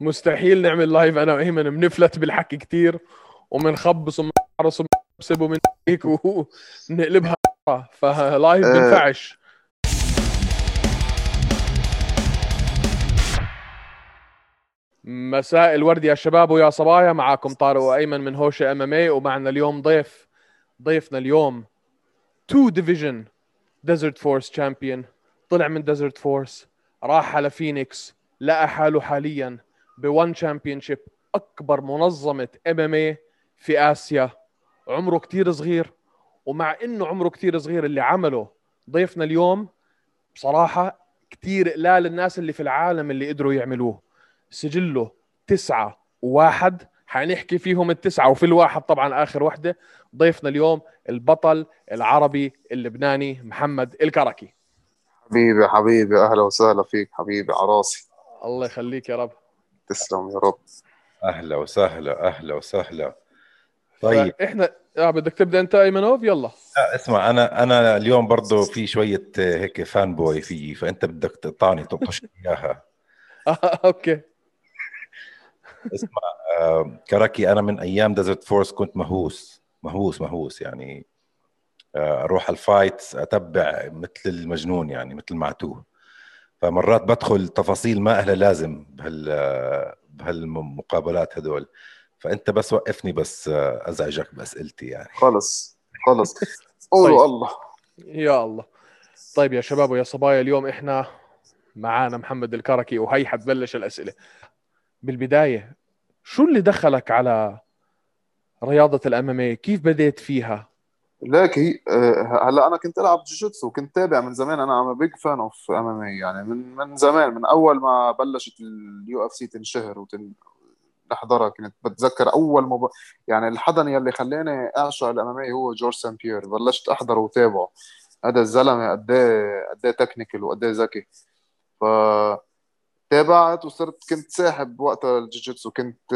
مستحيل نعمل live أنا وايمن بنفلت بالحكي كتير ومنخبص ومنحرص ومنسب ومن هيك ونقلبها ف live آه. بنفعش مساء الورد يا شباب ويا صبايا. معكم طارق وأيمن من هوشة MMA ومعنا اليوم ضيف ضيفنا اليوم two division Desert Force champion طلع من Desert Force راح على فينيكس لقى حاله حاليا. ب ONE Championship أكبر منظمة MMA في آسيا. عمره كتير صغير ومع إنه عمره كتير صغير اللي عمله ضيفنا اليوم بصراحة كتير قلال الناس اللي في العالم اللي قدروا يعملوه. سجله تسعة وواحد حنحكي فيهم التسعة وفي الواحد طبعا آخر وحدة. ضيفنا اليوم البطل العربي اللبناني محمد الكركي. حبيبي حبيبي أهلا وسهلا فيك حبيبي عراسي الله يخليك يا رب. تسلم يا رب. أهلا وسهلا أهلا وسهلا. طيب. إحنا آه بدك تبدأ أنت أيمنوف؟ يلا. لا اسمع أنا أنا اليوم برضه في شوية هيك fan boy فيي فأنت بدك تقطعني تطش إياها. آه، okay. اسمع آه كركي أنا من أيام Desert Force كنت مهووس مهووس مهووس يعني آه أروح ال fights أتبع مثل المجنون يعني مثل معتوه فمرات بدخل تفاصيل ما أهلا لازم بهال بهالمقابلات هدول فأنت بس وقفني بس آه، أزعجك بأسئلتي يعني. خلص خلص. قولوا طيب. الله. يا الله. طيب يا شباب ويا صبايا اليوم إحنا معانا محمد الكركي وهي حتبلش الأسئلة. بالبداية شو اللي دخلك على رياضة ال MMA كيف بديت فيها؟ هي آه، هلا أنا كنت ألعب جوجيتسو كنت تابع من زمان أنا I'm big fan of MMA يعني من من زمان من أول ما بلشت ال UFC تنشهر وتن نحضرها كنت بتذكر أول مب... يعني الحضن يلي خلاني أعشق ال MMA هو جورج سان بيير بلشت أحضره وتابعه. هذا الزلمة قد إيه قد إيه technical وقد إيه ذكي. ف تابعت وصرت كنت ساحب وقتها الجوجيتسو كنت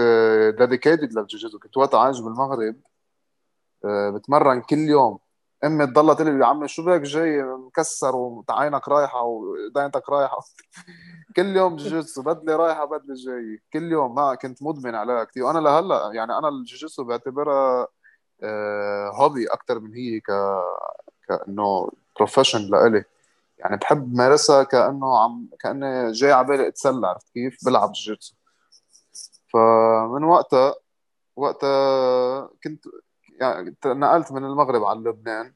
dedicated للجوجيتسو كنت وقتها عايش بالمغرب. آه، بتمرن كل يوم. أمي تضلها تقول لي يا عمي شو بك جاي مكسر وعينك رايحة ودينتك رايحة؟ كل يوم جوجيتسو بدلي رايحة بدلي جاي. كل يوم ما كنت مدمن عليها كثير وأنا لهلأ يعني أنا الجوجيتسو بعتبرها hobby أكثر من هي ك كإنه profession لإلي. يعني بحب مارسها كإنه عم كإني جاي على بالي أتسلى عرفت كيف؟ بلعب جوجيتسو. فمن وقتها وقتها كنت يعني نقلت من المغرب على لبنان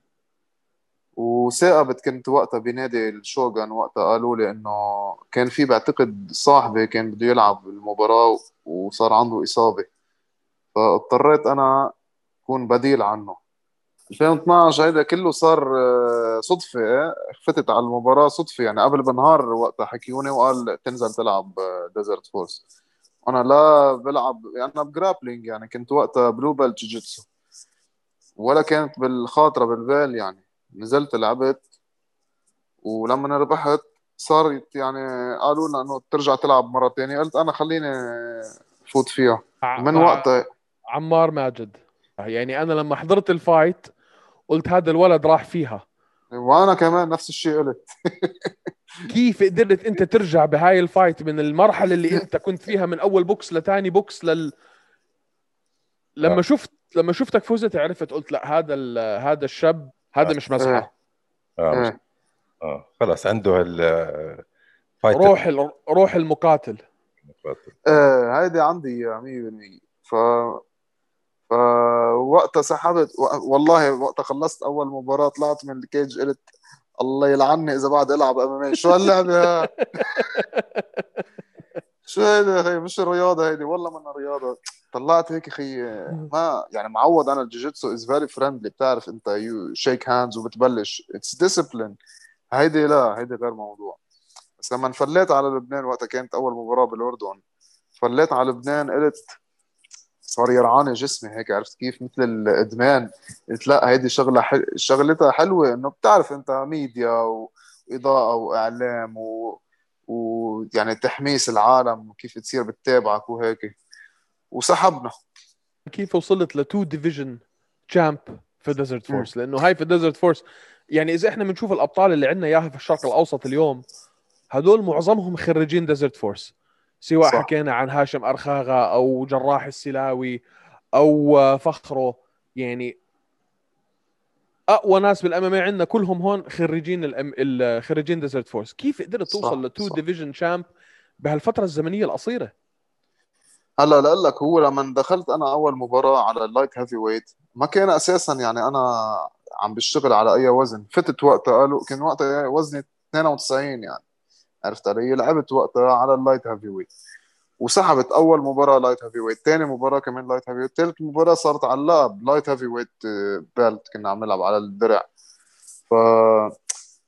وتصاقبت كنت وقتها بنادي الشوغان وقتها قالوا لي إنه كان في بعتقد صاحبي كان بده يلعب المباراة وصار عنده إصابة. فاضطريت أنا أكون بديل عنه. 2012 هيدا كله صار آه، صدفة فتت على المباراة صدفة. يعني قبل بنهار وقتها حكيوني وقال تنزل تلعب Desert Force أنا لا بلعب يعني أنا ب grappling يعني كنت وقتها blue belt جوجيتسو ولا كانت بالخاطرة بالبال يعني. نزلت لعبت ولما ربحت صارت يعني قالوا لنا إنه ترجع تلعب مرة تانية. قلت أنا خليني فوت فيها. من وقتها؟ عمار ماجد. يعني أنا لما حضرت ال fight قلت هذا الولد راح فيها. وأنا كمان نفس الشيء قلت. كيف قدرت أنت ترجع بهاي ال fight من المرحلة اللي أنت كنت فيها من أول بوكس لتاني بوكس لل لما آه. شفت لما شفتك فزت عرفت قلت لا هذا ال- هذا الشاب هذا مش مزحة. آه. مش- إيه آه. خلص عنده ال fight روح ال- روح المقاتل. إيه هيدي عندي 100% ف فوقتها سحبت. و- والله وقتها خلصت أول مباراة طلعت من ال cage قلت الله يلعني إذا بعد ألعب أم شو هاللعبة ها؟ شو هيدا هي مش الرياضة هيدي والله من رياضة طلعت هيك أخي ما يعني معود أنا الجوجيتسو is very friendly بتعرف أنت you shake hands وبتبلش. it's discipline هيدي لا هيدي غير موضوع. بس لما انفليت على لبنان وقتها كانت أول مباراة بالأردن فليت على لبنان قلت صار يرعاني جسمي هيك عرفت كيف؟ مثل الإدمان. قلت لا هيدي شغلة حل... شغلتها حلوة. إنه بتعرف أنت ميديا واضاءه وإعلام و... ويعني تحميس العالم وكيف تصير بتتابعك وهيك. وسحبنا. كيف وصلت ل two division champ في Desert Force لأنه هاي في Desert Force يعني إذا إحنا بنشوف الأبطال اللي عندنا إياها في الشرق الأوسط اليوم هدول معظمهم خريجين Desert Force سواء صح. حكينا عن هاشم أرخاغا أو جراح السلاوي أو آه، فخره يعني أقوى ناس بال MMA عندنا كلهم هون خريجين الأم... ال- خريجين Desert Force كيف قدرت توصل ل two. division champ بهالفترة الزمنية القصيرة؟ هلا لأقول لك هو لما دخلت أنا أول مباراة على ال light heavyweight ما كان أساسا يعني أنا عم بشتغل على أي وزن. فتت وقتها قالوا كان وقتها وزني 92 يعني. عرفت علي؟ لعبت وقتها على ال light heavyweight وسحبت أول مباراة light heavyweight ثاني مباراة كمان light heavyweight ثالث مباراة صارت على اللقب light heavyweight belt كنا عم نلعب على الدرع. ف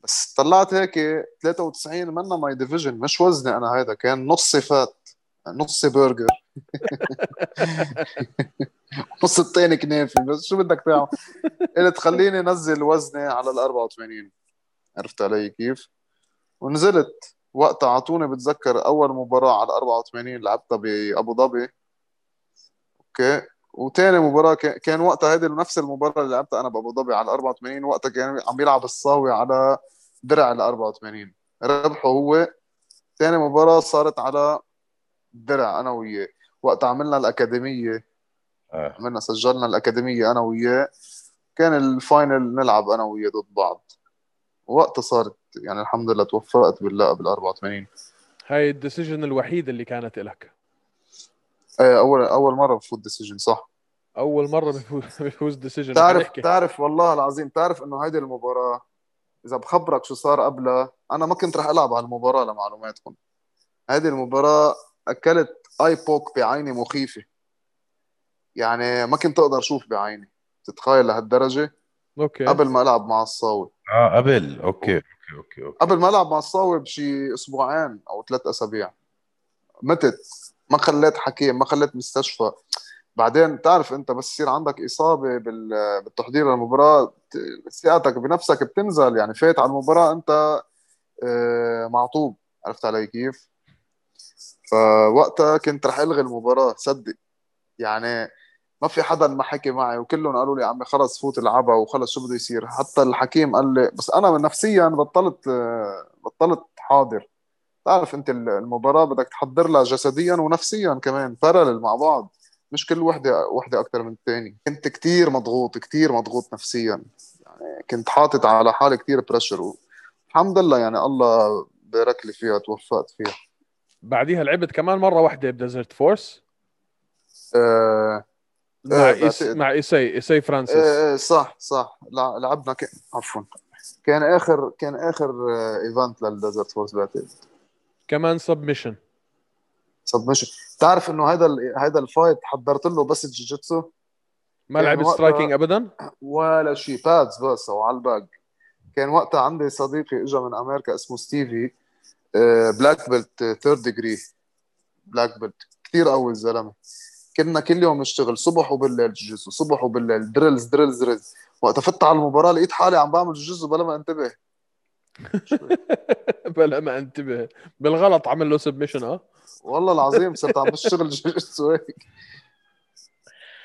بس طلعت هيك 93 منا my division مش وزني أنا هيدا كان نص fat نص برجر نص التاني كنافة بس شو بدك تعمل؟ قلت خليني انزل وزني على ال 84 عرفت علي كيف؟ ونزلت. وقتها أعطوني بتذكر أول مباراة على 84 لعبتها بأبو ظبي. okay؟ وتاني مباراة كان- وقتها هيدي نفس المباراة اللي لعبتها أنا بأبو ظبي على 84 وقتها كان عم بيلعب الصاوي على درع ال 84 ربحه هو. تاني مباراة صارت على درع أنا وياه. وقتها عملنا الأكاديمية آه. عملنا سجلنا الأكاديمية أنا وياه. كان ال final نلعب أنا وياه ضد بعض. وقتها صارت يعني الحمد لله توفقت باللقب ال 84 هاي ال decision الوحيده اللي كانت لك إيه أول أول مرة بفوت decision صح؟ أول مرة بفوز decision تعرف تعرف والله العظيم تعرف إنه هيدي المباراة إذا بخبرك شو صار قبلها أنا ما كنت رح ألعب على المباراه لمعلوماتكم. هيدي المباراة أكلت eye poke بعيني مخيفة. يعني ما كنت أقدر أشوف بعيني. تتخيل لهالدرجة؟ okay. قبل ما ألعب مع الصاوي. آه قبل. okay okay okay okay. قبل ما ألعب مع الصاوي بشي أسبوعين أو ثلاث أسابيع. متت. ما خليت حكيم ما خليت مستشفى. بعدين تعرف أنت بس يصير عندك إصابة بال- بالتحضير للمباراة. ثقتك بنفسك بتنزل. يعني فايت على المباراة أنت آه، معطوب. عرفت علي كيف؟ فوقتها كنت رح ألغي المباراة صدق. يعني ما في حدا ما حكي معي وكلهم قالوا لي عمي خلص فوت العبها وخلص شو بده يصير. حتى الحكيم قال لي بس أنا نفسيا بطلت بطلت حاضر. تعرف أنت المباراة بدك تحضر لها جسديا ونفسيا كمان parallel مع بعض. مش كل وحدة وحدة أكثر من الثاني كنت كتير مضغوط كتير مضغوط نفسيا. يعني كنت حاطط على حالي كتير pressure الحمد لله يعني الله بارك لي فيها توفقت فيها. بعديها لعبت كمان مرة واحدة ب Desert Force. آه مع آه، إيس... مع ايساي ايساي فرانسيس. آه آه، صح صح. لع- لعبنا ك... عفوا. كان آخر كان آخر آه event لل Desert Force بعتقد. كمان submission submission تعرف إنه هذا ال... هذا ال fight حضرت له بس الجوجيتسو ما لعبت striking ابدا؟ ولا شيء pads بس أو على ال bag كان وقتها عندي صديقي اجى من أمريكا اسمه ستيفي. black belt third degree black belt كثير قوي الزلمة. كنا كل يوم نشتغل صبح وبالليل جوجيتسو صبح وبالليل drills drills drills وقت فت على المباراة لقيت حالي عم بعمل جوجيتسو بلا ما انتبه. بلا ما انتبه. بالغلط عمل له submission آه. والله العظيم صرت عم بشتغل جوجيتسو هيك.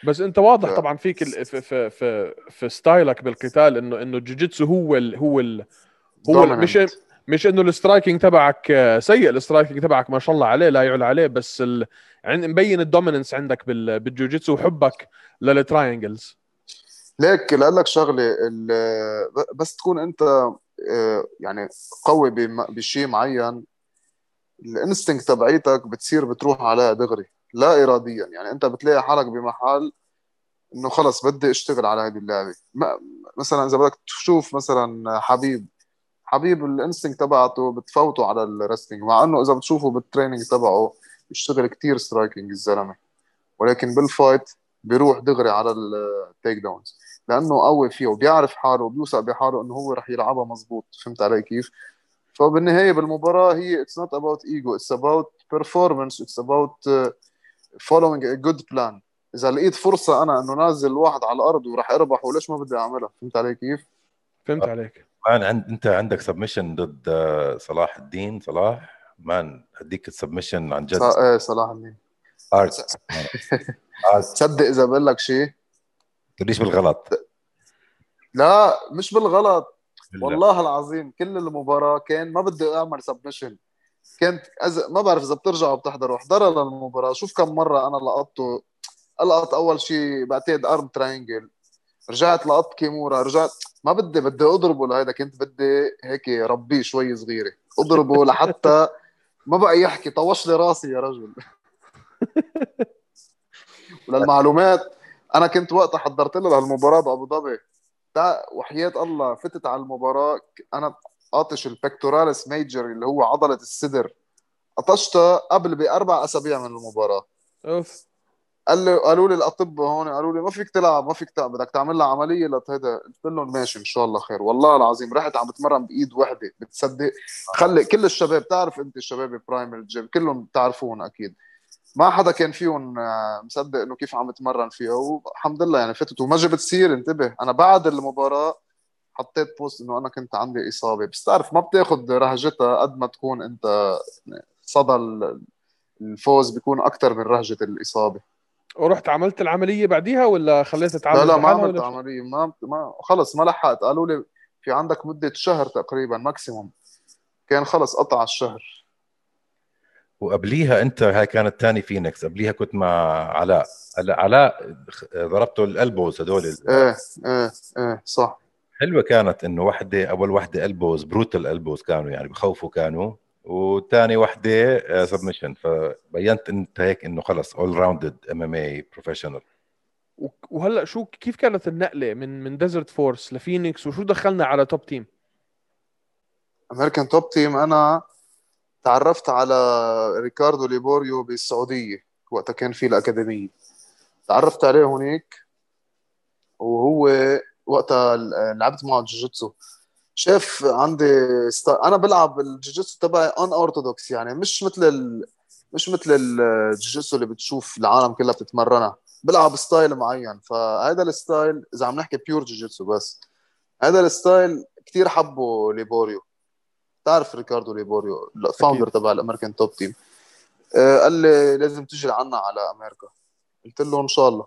بس انت واضح. طبعا فيك ال... في في في, في style ك بالقتال انه إنه الجوجيتسو هو ال... هو ال... هو ال... مش. مش إنه ال striking تبعك آه، سيء. ال striking تبعك ما شاء الله عليه لا يعلى عليه بس ال... مبين ال dominance عندك بال... بالجوجيتسو وحبك لل triangles ليك لك شغلة بس تكون أنت آه، يعني قوي بشيء معين ال instinct تبعيتك بتصير بتروح عليها دغري لا اراديا. يعني أنت بتلاقي حالك بمحل إنه خلص بدي أشتغل على هذه اللعبة. مثلا إذا بدك تشوف مثلا حبيب حبيب ال instinct تبعته بتفوته على ال wrestling مع انه إذا بتشوفه بال training تبعه بيشتغل كتير striking الزلمة. ولكن بال fight بيروح دغري على ال take downs لأنه قوي فيه وبيعرف حاله وبيوثق بحاله إنه هو رح يلعبها مزبوط فهمت علي كيف؟ فبالنهاية بالمباراة هي it's not about ego it's about performance it's about following a good plan إذا لقيت فرصة أنا إنه نازل واحد على الأرض وراح اربح وليش ما بدي أعملها؟ فهمت علي كيف؟ فهمت عليك. man عند انت عندك submission ضد آه، صلاح الدين. صلاح man هديك ال submission عن جد. ص- إيه صلاح الدين. انت تصدق إذا بقول لك شيء؟ تقوليش بالغلط. لا مش بالغلط. والله العظيم كل المباراة كان ما بدي أعمل submission كانت أز... ما بعرف إذا بترجعوا بتحضروا احضرها للمباراة. شوف كم مرة أنا لقطته القط أول شيء بعتقد arm triangle رجعت لقطت kimura. رجعت ما بدي بدي أضربه لهيدا كنت بدي هيك ربيه شوي صغيرة. أضربه لحتى ما بقى يحكي. طوش لي راسي يا رجل. وللمعلومات أنا كنت وقتها حضرت له للمباراه بأبو ظبي. وحياة الله فتت على المباراة. أنا قاطش ال pectoralis major اللي هو عضلة الصدر. قطشتها قبل بأربع أسابيع من المباراة. أوف. قال لي قالوا لي الاطباء هون قالوا لي ما فيك تلعب ما فيك تلعب بدك تعمل لها عملية لهذا قلت لهم ماشي إن شاء الله خير. والله العظيم رحت عم بتمرن بإيد وحدة بتصدق. خلي كل الشباب تعرف أنت الشباب Prime ال gym كلهم بتعرفون أكيد. ما حدا كان فيهم آه، مصدق إنه كيف عم بتمرن فيها. والحمد لله يعني فتت وما جبت سيرة انتبه. أنا بعد المباراة حطيت post إنه أنا كنت عندي إصابة. بس تعرف ما بتاخذ رهجتها قد ما تكون أنت صدى الفوز بيكون أكثر من رهجة الإصابة. ورحت عملت العملية بعديها ولا خليتها تعمل لا لا ما عملت عملية ما ما خلص ما لحقت. قالوا لي في عندك مدة شهر تقريبا maximum كان خلص قطع الشهر. وقبليها أنت هاي كانت ثاني فينيكس قبليها كنت مع علاء. هلا علاء ضربته ال elbows هدول إيه إيه إيه صح. حلوة كانت إنه وحدة أول وحدة elbows brutal elbows كانوا يعني بخوفوا كانوا. وثاني وحدة submission فبينت انت هيك إنه خلص all rounded MMA professional وهلأ شو كيف كانت النقلة من من Desert Force ل Phoenix؟ وشو دخلنا على Top Team؟ American Top Team أنا تعرفت على ريكاردو ليبوريو بالسعودية وقتها كان في الأكاديمية. تعرفت عليه هناك وهو وقتها لعبت معه جوجيتسو. شاف عندي sty... أنا بلعب الجوجيتسو تبعي unorthodox يعني مش مثل ال... مش مثل الجوجيتسو اللي بتشوف العالم كلها بتتمرنها. بلعب style معين فهذا ال style إذا عم نحكي pure جوجيتسو بس. هذا ال style كثير حبه ليبوريو. تعرف ريكاردو ليبوريو ال founder تبع ال American Top Team قال لي لازم تجي لعنا على أمريكا. قلت له إن شاء الله.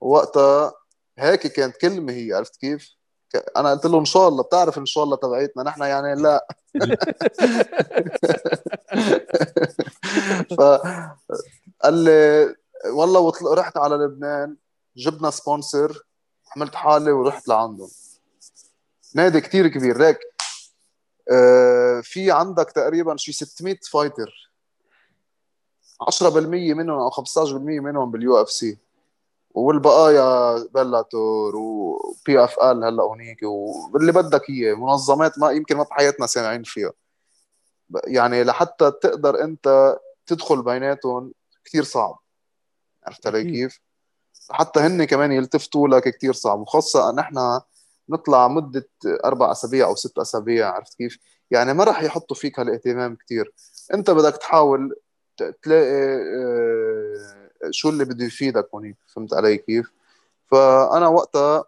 وقتها هيك كانت كلمة هي عرفت كيف؟ أنا قلت له إن شاء الله بتعرف إن شاء الله تبعيتنا نحن يعني لا. ف قال لي والله رحت على لبنان جبنا sponsor حملت حالي ورحت لعندهم. نادي كتير كبير هيك آه، في عندك تقريبا شي 600 fighter 10% منهم أو 15% منهم بال UFC والبقايا Bellator و PFL هلا هونيك واللي بدك إياه. منظمات ما يمكن ما بحياتنا سامعين فيها. يعني لحتى تقدر أنت تدخل بيناتهم كثير صعب. عرفت علي كيف؟ حتى هن كمان يلتفتوا لك كثير صعب. وخاصة نحن نطلع مدة أربع أسابيع أو ست أسابيع عرفت كيف؟ يعني ما راح يحطوا فيك هالاهتمام كثير أنت بدك تحاول تلاقي آه، شو اللي بده يفيدك هونيك فهمت علي كيف؟ فأنا وقتها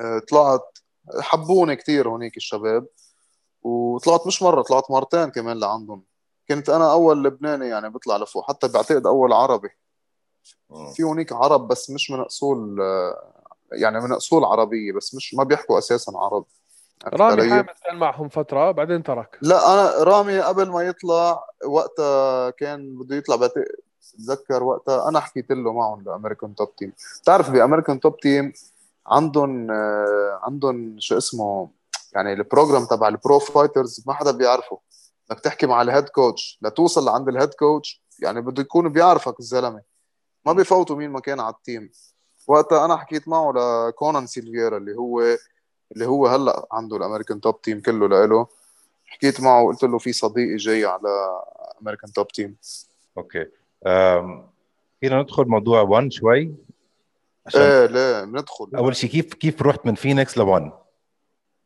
آه، طلعت حبوني كثير هونيك الشباب وطلعت مش مرة طلعت مرتين كمان لعندهم. كنت أنا أول لبناني يعني بطلع لفوق حتى بعتقد أول عربي. في هونيك عرب بس مش من أصول آه، يعني من أصول عربية بس مش ما بيحكوا أساسا عربي. رامي حامد كان معهم فترة بعدين ترك. لا أنا رامي قبل ما يطلع وقتها كان بده يطلع بتذكر وقتها؟ أنا حكيت له معهم ب American Top Team بتعرف ب American Top Team عندهم آه، عندهم شو اسمه يعني ال program تبع ال pro fighters ما حدا بيعرفه. بدك تحكي مع ال head coach لتوصل لعند ال head coach يعني بده يكون بيعرفك الزلمة. ما بيفوتوا مين ما كان على ال team وقتها أنا حكيت معه لكونان سيلفيرا اللي هو اللي هو هلأ عنده ال American Top Team كله لإله. حكيت معه وقلت له في صديقي جاي على American Top Team okay. فينا ندخل موضوع ONE شوي. عشان إيه ليه بندخل. أول شيء كيف كيف رحت من فينيكس ل ONE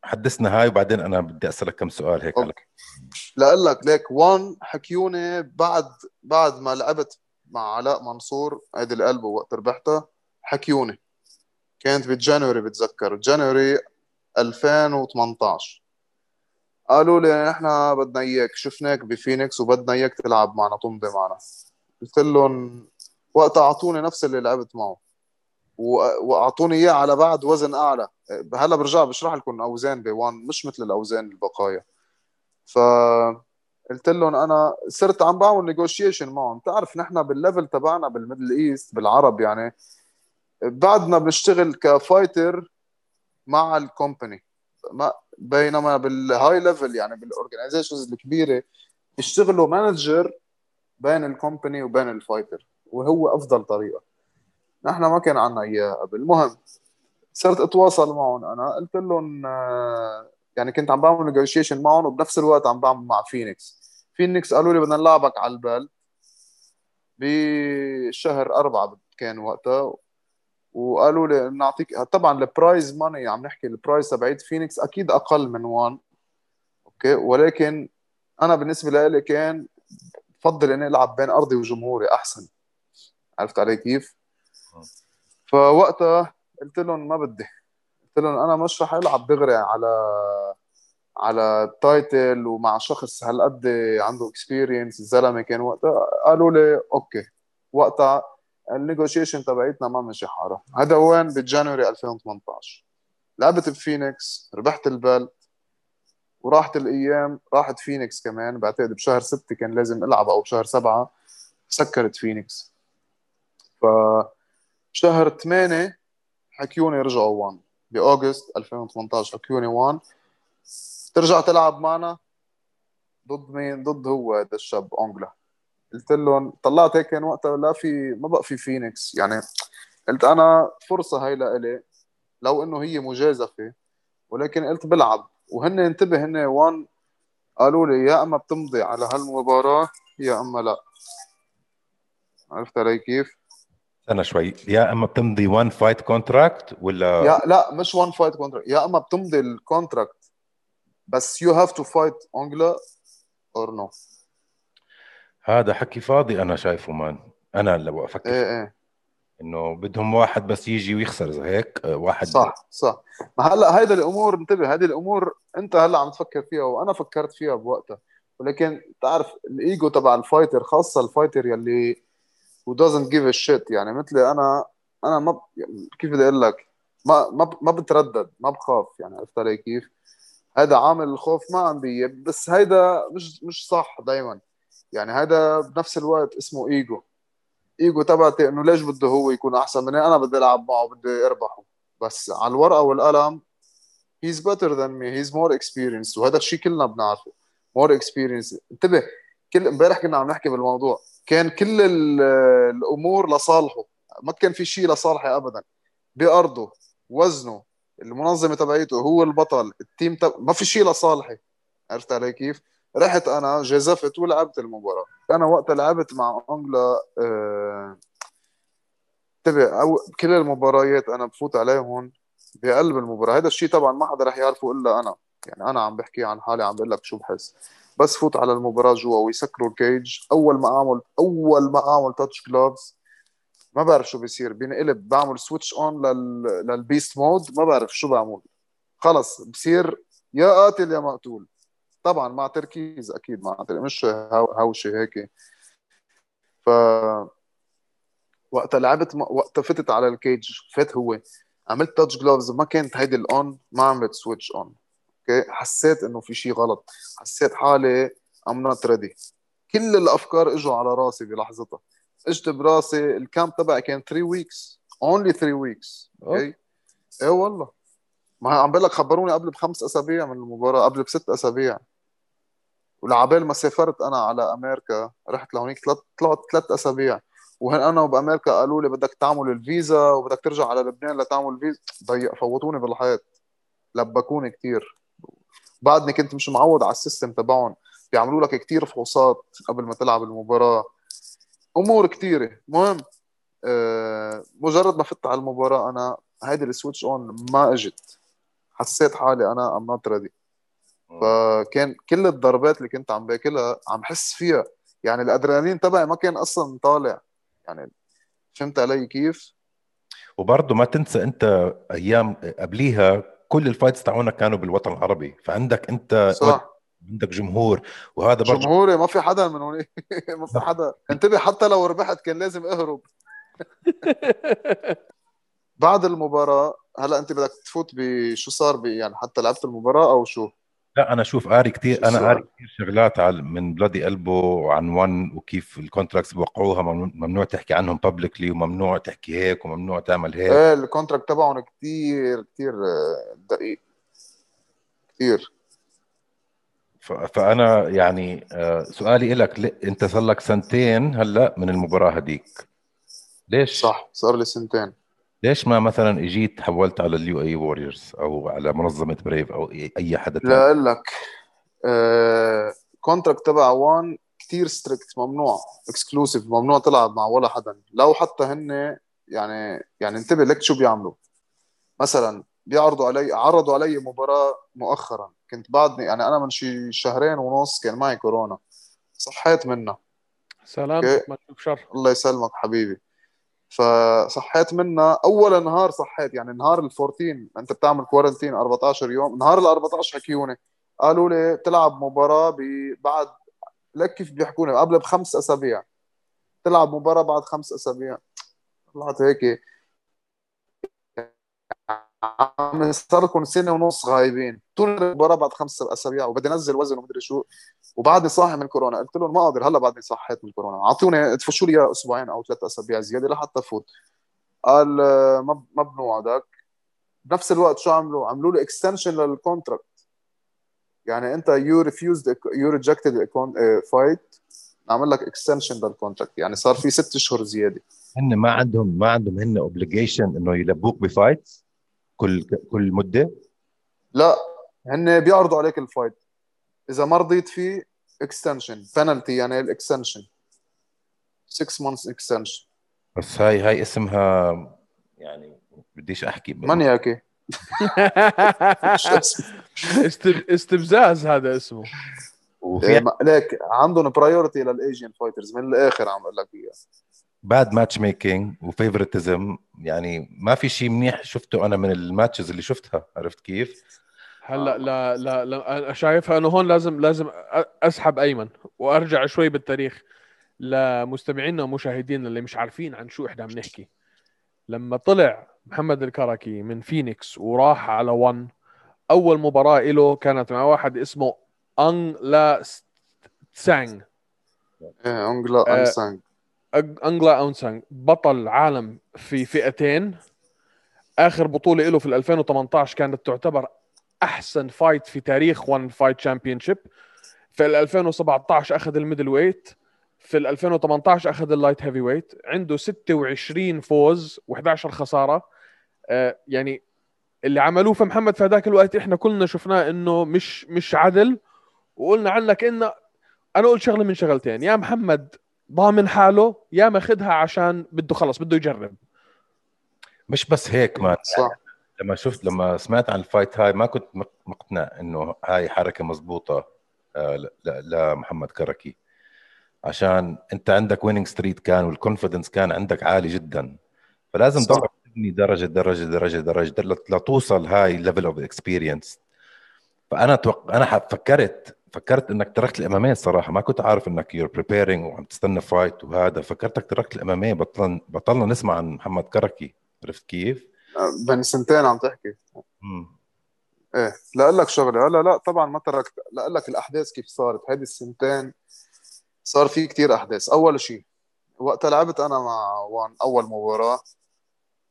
حدثنا هاي وبعدين أنا بدي أسألك كم سؤال هيك. okay. لأقول لك ليك ONE حكيوني بعد بعد ما لعبت مع علاء منصور هيدي القلب وقت ربحتها حكيوني. كانت بجانوري بتذكر. جانوري 2018 قالوا لي نحن بدنا إياك. شفناك بفينيكس وبدنا إياك تلعب معنا تمضي معنا. قلت لهم وقتها أعطوني نفس اللي لعبت معه. وأعطوني إياه على بعد وزن أعلى. هلا برجع بشرح لكم أوزان ب1 مش مثل الأوزان البقايا. ف قلت لهم أنا صرت عم بعمل negotiation معهم. بتعرف نحن بال level تبعنا بال Middle East بالعرب يعني بعدنا بنشتغل ك fighter مع ال company بينما بال high level يعني بال organizations الكبيرة يشتغلوا manager بين ال company وبين ال fighter وهو أفضل طريقة. نحن ما كان عندنا إياه قبل. المهم صرت أتواصل معهم أنا. قلت لهم آه، يعني كنت عم بعمل negotiation معهم وبنفس الوقت عم بعمل مع فينيكس. فينيكس قالوا لي بدنا نلعبك على ال belt. بشهر أربعة كان وقتها وقالوا لي نعطيك طبعا ال prize money عم نحكي ال prize تبعت فينيكس أكيد أقل من ONE okay؟ ولكن أنا بالنسبة لي كان بفضل إني ألعب بين أرضي وجمهوري أحسن. عرفت علي كيف؟ فوقتها قلت لهم ما بدي. قلت لهم أنا مش رح ألعب دغري على على title ومع شخص هالقد عنده experience الزلمة كان وقتها. قالوا لي okay. وقتها ال negotiation تبعيتنا ما مشي حاله هذا وين؟ ب January 2018 لعبت بفينيكس ربحت ال belt وراحت الأيام راحت فينيكس كمان بعتقد بشهر ستة كان لازم ألعب أو بشهر سبعة سكرت فينيكس. ف شهر 8 حكيوني رجعوا ONE. ب August 2018 حكيوني ONE. ترجع تلعب معنا ضد مين؟ ضد هو هذا الشاب أونجلا. قلت لهم طلعت هيك كان وقتها لا في ما بقى في فينيكس. يعني قلت أنا فرصة هاي لإلي لو إنه هي مجازفة ولكن قلت بلعب. وهن انتبه هن ONE قالوا لي يا أما بتمضي على هالمباراة يا أما لا. عرفت علي كيف؟ استنى شوي. يا أما بتمضي one fight contract ولا يا لا مش one fight contract يا أما بتمضي ال contract بس you have to fight Aung La or no هذا حكي فاضي أنا شايفه man أنا اللي بفكر. إيه إيه. إنه بدهم واحد بس يجي ويخسر زي هيك؟ آه، واحد صح صح. ما هلأ هيدا الأمور انتبه هذه الأمور أنت هلأ عم تفكر فيها وأنا فكرت فيها بوقتها. ولكن تعرف الإيجو تبع ال fighter خاصة ال fighter يلي who doesn't give a يعني مثلي أنا أنا ما. كيف بدي أقول لك؟ ما ما ما بتردد ما بخاف يعني عرفت علي كيف؟ هذا عامل الخوف ما عندي بس هيدا مش مش صح دائما يعني هذا بنفس الوقت اسمه إيجو. ايجو تبعتي انه ليش بده هو يكون احسن مني؟ أنا بدي العب معه بدي اربحه. بس على الورقة والقلم he's better than me. He's more experienced. وهذا الشيء كلنا بنعرفه. More experienced. انتبه كل امبارح كنا عم نحكي بالموضوع. كان كل الأمور لصالحه. ما كان في شيء لصالحي ابدا. بأرضه وزنه المنظمة تبعيته هو البطل ال team تب... ما في شيء لصالحي. عرفت علي كيف؟ رحت أنا جازفت ولعبت المباراة. أنا وقتها لعبت مع أنجلا آه... انتبه أو كل المباريات أنا بفوت عليهم بقلب المباراة. هذا الشيء طبعا ما حدا رح يعرفه إلا أنا. يعني أنا عم بحكي عن حالي عم بقول لك شو بحس. بس فوت على المباراة جوا ويسكروا ال cage أول ما أعمل أول ما أعمل touch gloves ما بعرف شو بيصير. بينقلب بعمل switch on لل... لل beast mode ما بعرف شو بعمل. خلص بصير يا قاتل يا مقتول. طبعا مع تركيز أكيد مع تركيز مش هوشه هيك. ف وقتها لعبت وقتها فتت على ال cage فات هو. عملت touch gloves ما كانت هيدي ال on ما عملت switch on okay؟ حسيت إنه في شيء غلط. حسيت حالي I'm not ready كل الأفكار إجوا على راسي بلحظتها. إجت براسي ال camp تبعي كان 3 weeks only 3 weeks okay؟ إيه والله. ما عم بقول لك خبروني قبل بخمس أسابيع من المباراة قبل بست أسابيع. ولعبال ما سافرت أنا على أمريكا رحت لهونيك طلعت ثلاث أسابيع. وهن أنا وبامريكا قالوا لي بدك تعمل الفيزا وبدك ترجع على لبنان لتعمل فيزا ضيق فوتوني بالحيط. لبكوني كثير بعدني كنت مش معود على ال system تبعهم. بيعملوا لك كثير فحوصات قبل ما تلعب المباراة. أمور كثيره المهم آه مجرد ما فت على المباراة أنا هيدي ال switch on ما إجت. حسيت حالي أنا I'm not ready فكان كل الضربات اللي كنت عم باكلها عم حس فيها. يعني الأدرينالين تبعي ما كان أصلا طالع. يعني فهمت علي كيف؟ وبرضه ما تنسى أنت أيام قبليها كل ال fights تاعونا كانوا بالوطن العربي. فعندك أنت صح. عندك جمهور. وهذا برضه جمهوري ما في حدا من هون. ما في حدا. انتبه حتى لو ربحت كان لازم أهرب. بعد المباراة هلا أنت بدك تفوت بشو صار بي يعني حتى لعبت المباراة أو شو؟ لا أنا شوف قاري كثير أنا؟ قاري كثير شغلات على من Bloody Elbow عن ONE وكيف ال contracts بوقعوها ممنوع, تحكي عنهم publicly وممنوع تحكي هيك وممنوع تعمل هيك. إيه ال contract تبعهم كتير آه، دقيق. كتير. ف- فأنا يعني آه، سؤالي لك أنت صار لك سنتين هلأ من المباراة هديك؟ ليش؟ صح صار لي سنتين. ليش ما مثلا إجيت حولت على ال UAE Warriors أو على منظمة Brave أو اي أي حدا ثاني لا أقول لك آه contract تبع ONE كتير strict ممنوع exclusive ممنوع تلعب مع ولا حدا. لو حتى هن يعني يعني انتبه لك شو بيعملوا. مثلا بيعرضوا علي عرضوا علي مباراة مؤخرا. كنت بعدني يعني أنا من شي شهرين ونص كان معي كورونا. صحيت منها. سلامتك ما تشوف شر. الله يسلمك حبيبي. فصحيت منها. أول نهار صحيت يعني نهار ال 14 أنت بتعمل كورنتين 14 يوم. نهار ال 14 حكيوني قالوا لي تلعب مباراة بعد لك كيف بيحكوني قبل بخمس أسابيع. تلعب مباراة بعد خمس أسابيع. طلعت هيك عم صار لكم سنة ونص غايبين. طول المباراة بعد خمس أسابيع وبدي انزل وزن ومدري شو. وبعدني صاحي من كورونا. قلت لهم ما أقدر هلا بعدني صحيت من كورونا. اعطوني تفشوا لي أسبوعين أو ثلاث أسابيع زيادة لحتى فوت قال ما ما بنوعدك بنفس الوقت شو عملوا؟ عملوا له extension لل contract يعني أنت you refused you rejected fight عمل لك extension لل contract يعني صار في ست أشهر زيادة. هن ما عندهم ما عندهم هن obligation إنه يلبوك ب fight كل كل مدة؟ لا هن بيعرضوا عليك ال fight إذا ما رضيت فيه extension penalty يعني ال extension 6 months extension بس هاي هاي اسمها يعني بديش أحكي. مانياكي. استفزاز هذا اسمه. إيه، ليك عندهم priority لل Asian fighters من الآخر عم أقول لك اياها bad match making و favoritism يعني ما في شيء منيح شفته أنا من ال matches اللي شفتها عرفت كيف؟ هلأ لا لا لا أنا شايفها إنه هون لازم لازم أسحب أيمن وأرجع شوي بالتاريخ لمستمعينا ومشاهدينا اللي مش عارفين عن شو إحنا عم نحكي لما طلع محمد الكركي من فينيكس وراح على ون أول مباراة له كانت مع واحد اسمه أنغ لا س- تسانغ إيه انجلا آه، أج- أنجلا اونسانغ بطل عالم في فئتين. آخر بطولة له في ال 2018 كانت تعتبر أحسن فايت في تاريخ ONE fight تشامبيونشيب في ال 2017 أخذ ال middleweight. في ال 2018 أخذ ال light heavyweight. عنده 26 فوز و11 خسارة. آه يعني اللي عملوه في محمد في هذاك الوقت إحنا كلنا شفناه إنه مش مش عدل. وقلنا عنك انه أنا قلت شغلة من شغلتين. يا محمد ضامن حاله يا ماخذها عشان بده خلص بده يجرب. مش بس هيك man صح. لما شفت لما سمعت عن ال fight هاي ما كنت مق- مقتنع إنه هاي حركة مضبوطه آه، ل- ل- لمحمد كركي. عشان أنت عندك winning streak كان وال confidence كان عندك عالي جدا. فلازم. تضل تبني درجة درجة درجة درجة لت- لتوصل high level of experience فأنا توق... أنا فكرت فكرت إنك تركت ال MMA الصراحة. ما كنت عارف إنك you're preparing وعم تستنى fight وهذا. فكرتك تركت ال MMA. بطلنا بطلنا نسمع عن محمد كركي. عرفت كيف؟ بين سنتين عم تحكي. مم. إيه لا أقول لك شغلة. لا لا طبعا ما تركت. لا أقول لك الأحداث كيف صارت. هذه السنتين صار في كتير أحداث. أول شيء وقتها لعبت أنا مع ONE أول مباراة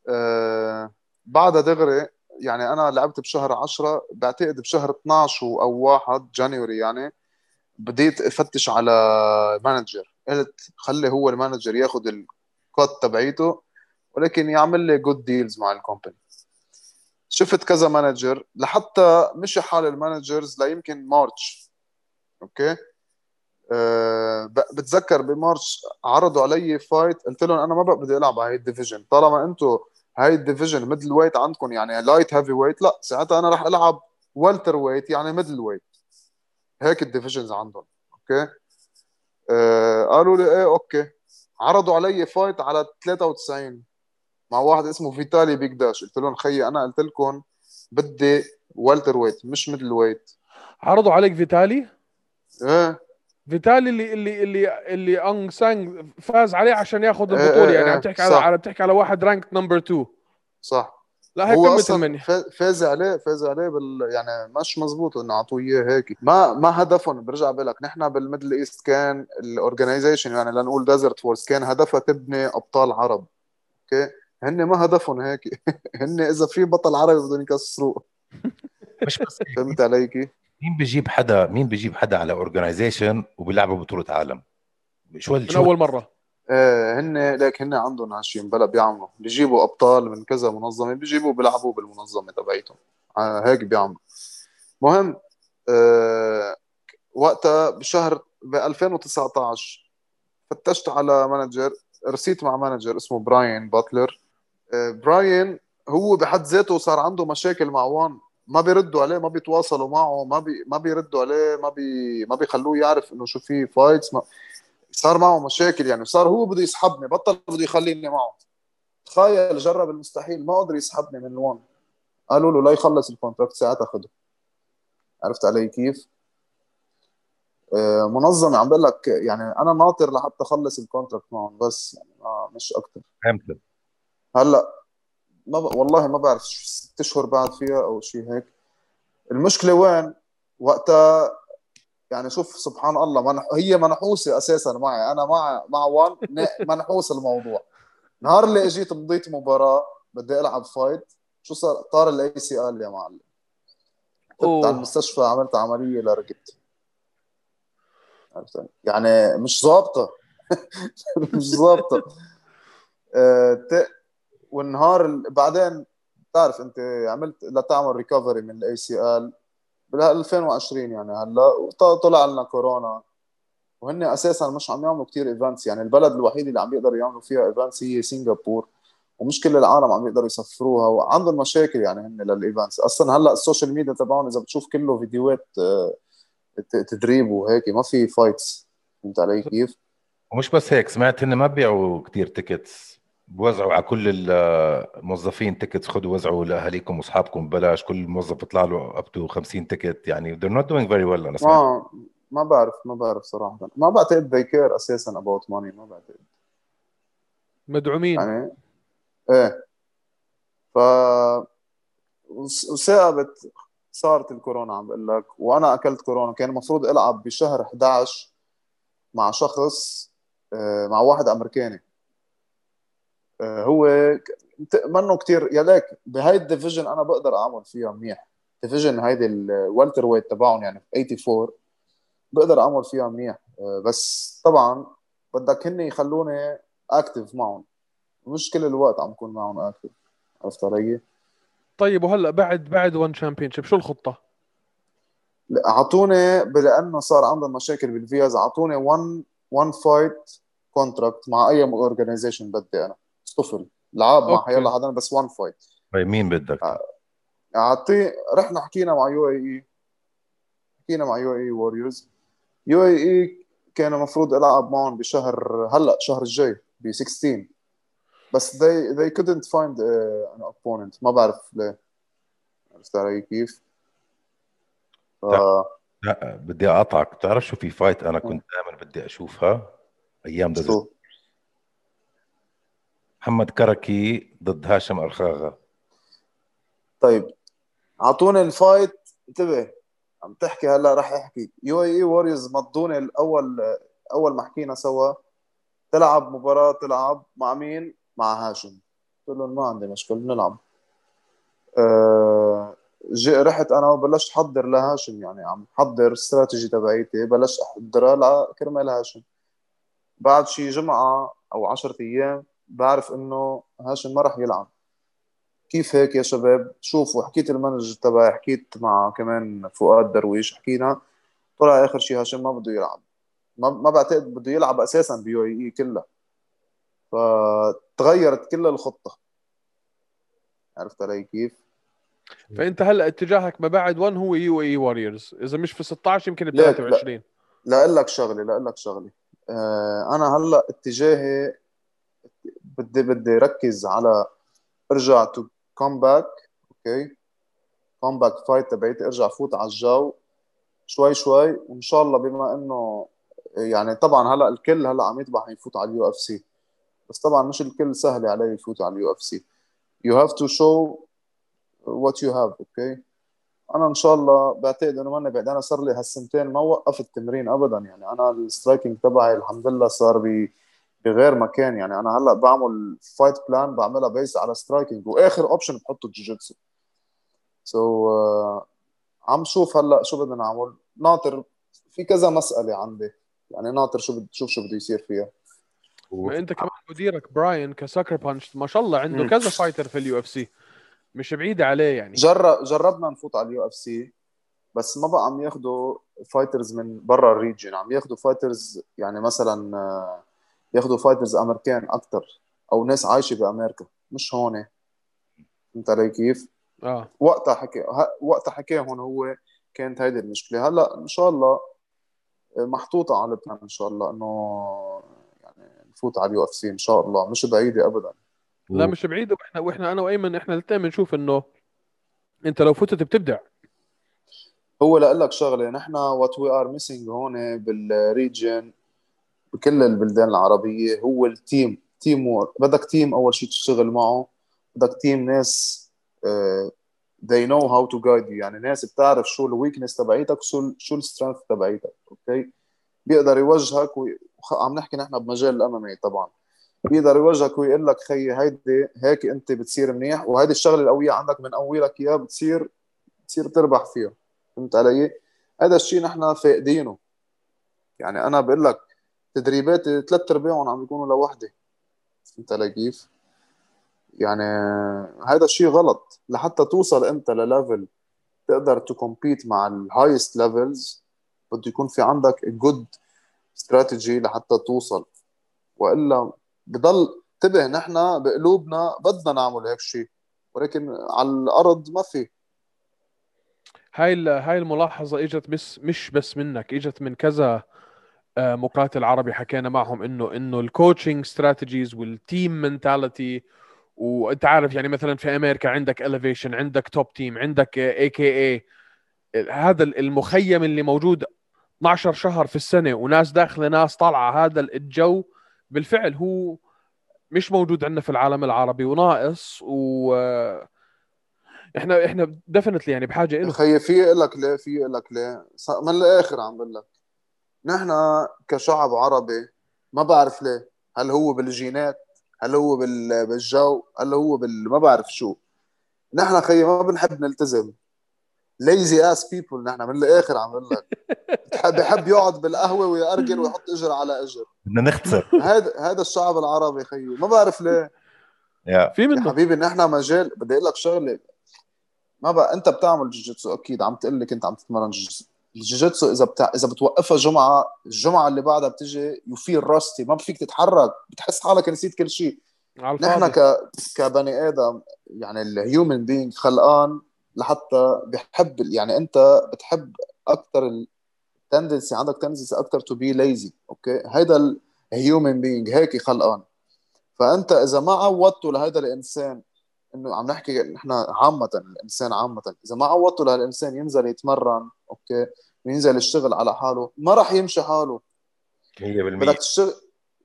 آه بعدها دغري يعني أنا لعبت بشهر 10 بعتقد بشهر 12 أو 1 January يعني بديت أفتش على manager قلت خلي هو ال manager ياخذ ال cut تبعيته ولكن يعمل لي good deals مع ال company شفت كذا manager لحتى مشي حال ال managers ليمكن March okay؟ أه بتذكر ب March عرضوا علي fight قلت لهم أنا ما بقى بدي ألعب هاي ال division طالما أنتم هاي ال division middleweight عندكم يعني light heavyweight لا ساعتها أنا رح ألعب welterweight يعني middleweight هيك ال divisions عندهم okay؟ أه قالوا لي إيه okay. عرضوا علي fight على 93 مع واحد اسمه فيتالي بيج داش. قلت لهم خيي أنا قلت لكم بدي welterweight مش middleweight عرضوا عليك فيتالي؟ إيه. فيتالي اللي اللي اللي اللي أنغ سانغ فاز عليه عشان ياخذ إيه البطولة إيه يعني. إيه، عم تحكي على صح. على بتحكي على واحد rank number 2 صح. لا هي هو قمه أصلا المنيا فا- فاز عليه فاز عليه بال يعني مش مزبوط إنه أعطوه إياه هيك. ما ما هدفهم برجع بقول نحن بال Middle East كان ال organization يعني لنقول Desert Force كان هدفها تبني أبطال عرب. okay؟ هن ما هدفهم هيك. هن إذا في بطل عربي بدهم يكسروه. مش بس هيك، فهمت علي كيف؟ مين بيجيب حدا مين بيجيب حدا على organization وبيلعبوا بطولة عالم؟ شو من شو أول مرة. إيه هن ليك هن عندهم هالشيء بلا بيعملوا. بيجيبوا أبطال من كذا منظمة بيجيبوا بيلعبوا بالمنظمة تبعيتهم. آه هيك بيعملوا. مهم آه وقتها بشهر ب 2019 فتشت على manager رسيت مع manager اسمه براين باتلر. آه براين هو بحد ذاته صار عنده مشاكل مع ONE. ما بيردوا عليه ما بيتواصلوا معه ما بي ما بيردوا عليه ما بي ما بيخلوه يعرف إنه شو في fights ما صار معه مشاكل يعني صار هو بده يسحبني بطل بده يخليني معه. تخيل جرب المستحيل ما قدر يسحبني من ONE قالوا له لا يخلص ال contract ساعتها خده. عرفت علي كيف؟ آه، منظمة عم بقول لك يعني أنا ناطر لحتى أخلص ال contract معهم بس يعني مش أكثر فهمت. هلأ ما ب... والله ما بعرف ست أشهر بعد فيها أو شيء هيك. المشكلة وين؟ وقتها يعني شوف سبحان الله منح... هي منحوسة أساسا معي. أنا مع مع ONE منحوس الموضوع. نهار اللي إجيت مضيت مباراة بدي ألعب fight شو صار؟ طار ال ACL يا معلم. كنت. على المستشفى عملت عملية لرقبتي. عرفت؟ يعني مش ظابطة. مش ظابطة. ت- والنهار ال- بعدين بتعرف انت عملت لتعمل recovery من ال ACL بال 2020 يعني هلا طلع لنا كورونا. وهن أساسا مش عم يعملوا كثير events يعني البلد الوحيد اللي عم يقدروا يعملوا فيها events هي سنغافور. ومش كل العالم عم يقدروا يسفروها. وعندهم مشاكل يعني هن لل events أصلا هلا ال social media تبعهم إذا بتشوف كله فيديوهات آه، تدريب وهيك ما في fights فهمت علي كيف؟ ومش بس هيك سمعت هن ما بيعوا كتير tickets بوزعوا على كل الموظفين tickets خذوا وزعوا لأهاليكم وأصحابكم ببلاش. كل موظف بيطلع له up to 50 ticket يعني they're not doing very well أنا سمعت. ما ما بعرف ما بعرف صراحة. ما بعتقد they care أساسا about money ما بعتقد. مدعومين. يعني إيه. ف وثاقبت صارت الكورونا عم بقول لك. وأنا أكلت كورونا. كان المفروض ألعب بشهر 11 مع شخص آه، مع واحد أمريكاني. هو ك- ت- منه كتير. يا ليك بهاي الديفيجن أنا بقدر أعمل فيها منيح. ديفيجن هيدي الوالتر ويت تبعهم يعني 84 بقدر أعمل فيها منيح. آه، بس طبعا بدك هن يخلوني اكتف معهم. مش كل الوقت عم بكون معهم active عرفت علي؟ طيب وهلأ بعد بعد ONE Champion شو الخطة؟ أعطوني لأنه صار عندهم مشاكل بالفيز أعطوني 1 1 fight contract مع أي organization بدي أنا. سفر لعاب مع. حيلا حدا بس 1 fight طيب مين بدك؟ آه. اعطيه رحنا حكينا مع UAE. حكينا مع UAE Warriors UAE كان المفروض العب معهم بشهر هلأ الشهر الجاي ب 16 بس they they couldn't find uh, an opponent. ما بعرف ليه. عرفت علي كيف؟ ف... لا بدي أقاطعك. بتعرف شو في fight أنا كنت دائما بدي أشوفها؟ أيام Desert محمد كركي ضد هاشم ارخاغا طيب أعطوني ال fight. انتبه عم تحكي هلا رح أحكي. UAE Warriors مضوني الأول أول ما حكينا سوا. تلعب مباراة تلعب مع مين؟ مع هاشم. قلت لهم ما عندي مشكلة بنلعب أه رحت أنا وبلشت احضر لهاشم يعني عم حضر الاستراتيجي تبعيتي. بلشت احضرها لكرمال هاشم. بعد شي جمعة أو عشرة أيام بعرف إنه هاشم ما رح يلعب. كيف هيك يا شباب؟ شوفوا حكيت ال manager تبعي حكيت مع كمان فؤاد درويش حكينا طلع آخر شيء هاشم ما بده يلعب. ما ما بعتقد بده يلعب أساسا ب UAE كلها. فتغيرت كل الخطة. عرفت علي كيف؟ فأنت هلأ اتجاهك ما بعد 1 هو UAE Warriors إذا مش في 16 يمكن ب لا، لا. 23 لأقول لك شغلة لأقول لك شغلة. آه أنا هلأ اتجاهي بدي بدي ركز على ارجع to come back okay comeback fight تبعيتي ارجع فوت على الجو شوي شوي. وإن شاء الله بما إنه يعني طبعا هلأ الكل هلأ عم يطمح يفوت على ال UFC. بس طبعا مش الكل سهل عليه يفوت على ال UFC. You have to show what you have okay أنا إن شاء الله بعتقد إنه ماني بعيد. أنا صار لي هالسنتين ما وقفت تمرين ابدا. يعني أنا ال striking تبعي الحمد لله صار ب بغير مكان يعني. أنا هلأ بعمل fight plan بعملها based على striking وآخر option بحطه جوجيتسو so so, uh, عم شوف هلأ شو بدنا نعمل. ناطر في كذا مسألة عندي. يعني ناطر شو بد شوف شو بده يصير فيها. ما انت كمان مديرك براين كسكر بانش ما شاء الله عنده. كذا fighter في ال UFC. مش بعيده عليه يعني. جرب جربنا نفوت على ال UFC بس ما بقى عم ياخذوا fighters من برا ال region عم ياخذوا fighters يعني مثلا آه، ياخذوا fighters أمريكان أكثر أو ناس عايشة بأمريكا. مش هون. فهمت علي كيف؟ آه. وقتها حكي وقتها حكاهم هو كانت هيدي المشكلة. هلأ إن شاء الله محطوطة على ال plan إن شاء الله إنه يعني نفوت على ال UFC إن شاء الله. مش بعيدة ابدا. لا مش بعيدة. وإحنا وإحنا أنا وأيمن إحنا الاثنين بنشوف إنه أنت لو فتت بتبدع. هو لاقول لك شغلة نحن what we are missing هون بال region بكل البلدان العربية هو ال team teamwork بدك team أول شيء تشتغل معه بدك team ناس uh, they know how to guide you. يعني ناس بتعرف شو ال weakness تبعيتك شو شو ال strength تبعيتك okay بيقدر يوجهك وي... وخ- عم نحكي نحن بمجال ال MMA طبعا. بيقدر يوجهك ويقول لك خيي هيدي هيك أنت بتصير منيح وهيدي الشغلة القوية عندك من لك إياها بتصير بتصير تربح فيها. فهمت علي؟ هذا الشيء نحن فاقدينه. يعني أنا بقول لك تدريباتي ثلاث ارباعهم عم بيكونوا لوحدي فهمت علي كيف؟ يعني هذا الشيء غلط. لحتى توصل أنت لل level تقدر ت compete مع ال highest levels بده يكون في عندك good strategy لحتى توصل. وإلا بضل انتبه نحن بقلوبنا بدنا نعمل هيك شيء ولكن على الأرض ما في. هاي هاي الملاحظة إجت بس مش بس منك إجت من كذا مقاتل عربي حكينا معهم إنه إنه ال coaching strategies وال team mentality وأنت عارف يعني مثلا في أمريكا عندك Elevation عندك Top Team عندك AKA هذا المخيم اللي موجود 12 شهر في السنة وناس داخلة ناس طالعة هذا الجو بالفعل هو مش موجود عندنا في العالم العربي وناقص و إحنا إحنا definitely يعني بحاجة له خيي في لك ليه في لك ليه؟ من الآخر عم بقول لك. نحن كشعب عربي ما بعرف ليه. هل هو بالجينات؟ هل هو بال- بالجو؟ هل هو بال ما بعرف شو. نحن خيي ما بنحب نلتزم. lazy as people نحن من الآخر عم بقول لك. بحب يقعد بالقهوة ويأرجل ويحط إجر على إجر. بدنا نختصر. هذا هذا الشعب العربي خيي ما بعرف ليه. يا. في منه. حبيبي نحن مجال بدي أقول لك شغلة. ما بقى أنت بتعمل جوجيتسو. أكيد عم تقول لي كنت عم تتمرن جوجيتسو. الجوجيتسو إذا بتاع إذا بتوقفها جمعة الجمعة اللي بعدها بتجي you feel rusty ما فيك تتحرك بتحس حالك نسيت كل شيء. نحن ك كبني آدم يعني ال human being خلقان لحتى بحب يعني أنت بتحب أكثر ال tendency عندك tendency أكثر to be lazy okay؟ هيدا ال human being هيك خلقان. فأنت إذا ما عودته لهذا الإنسان إنه عم نحكي نحن عامة الإنسان عامة. إذا ما عودته لهالإنسان ينزل يتمرن okay وينزل يشتغل على حاله ما راح يمشي حاله. 100% بدك تشتغل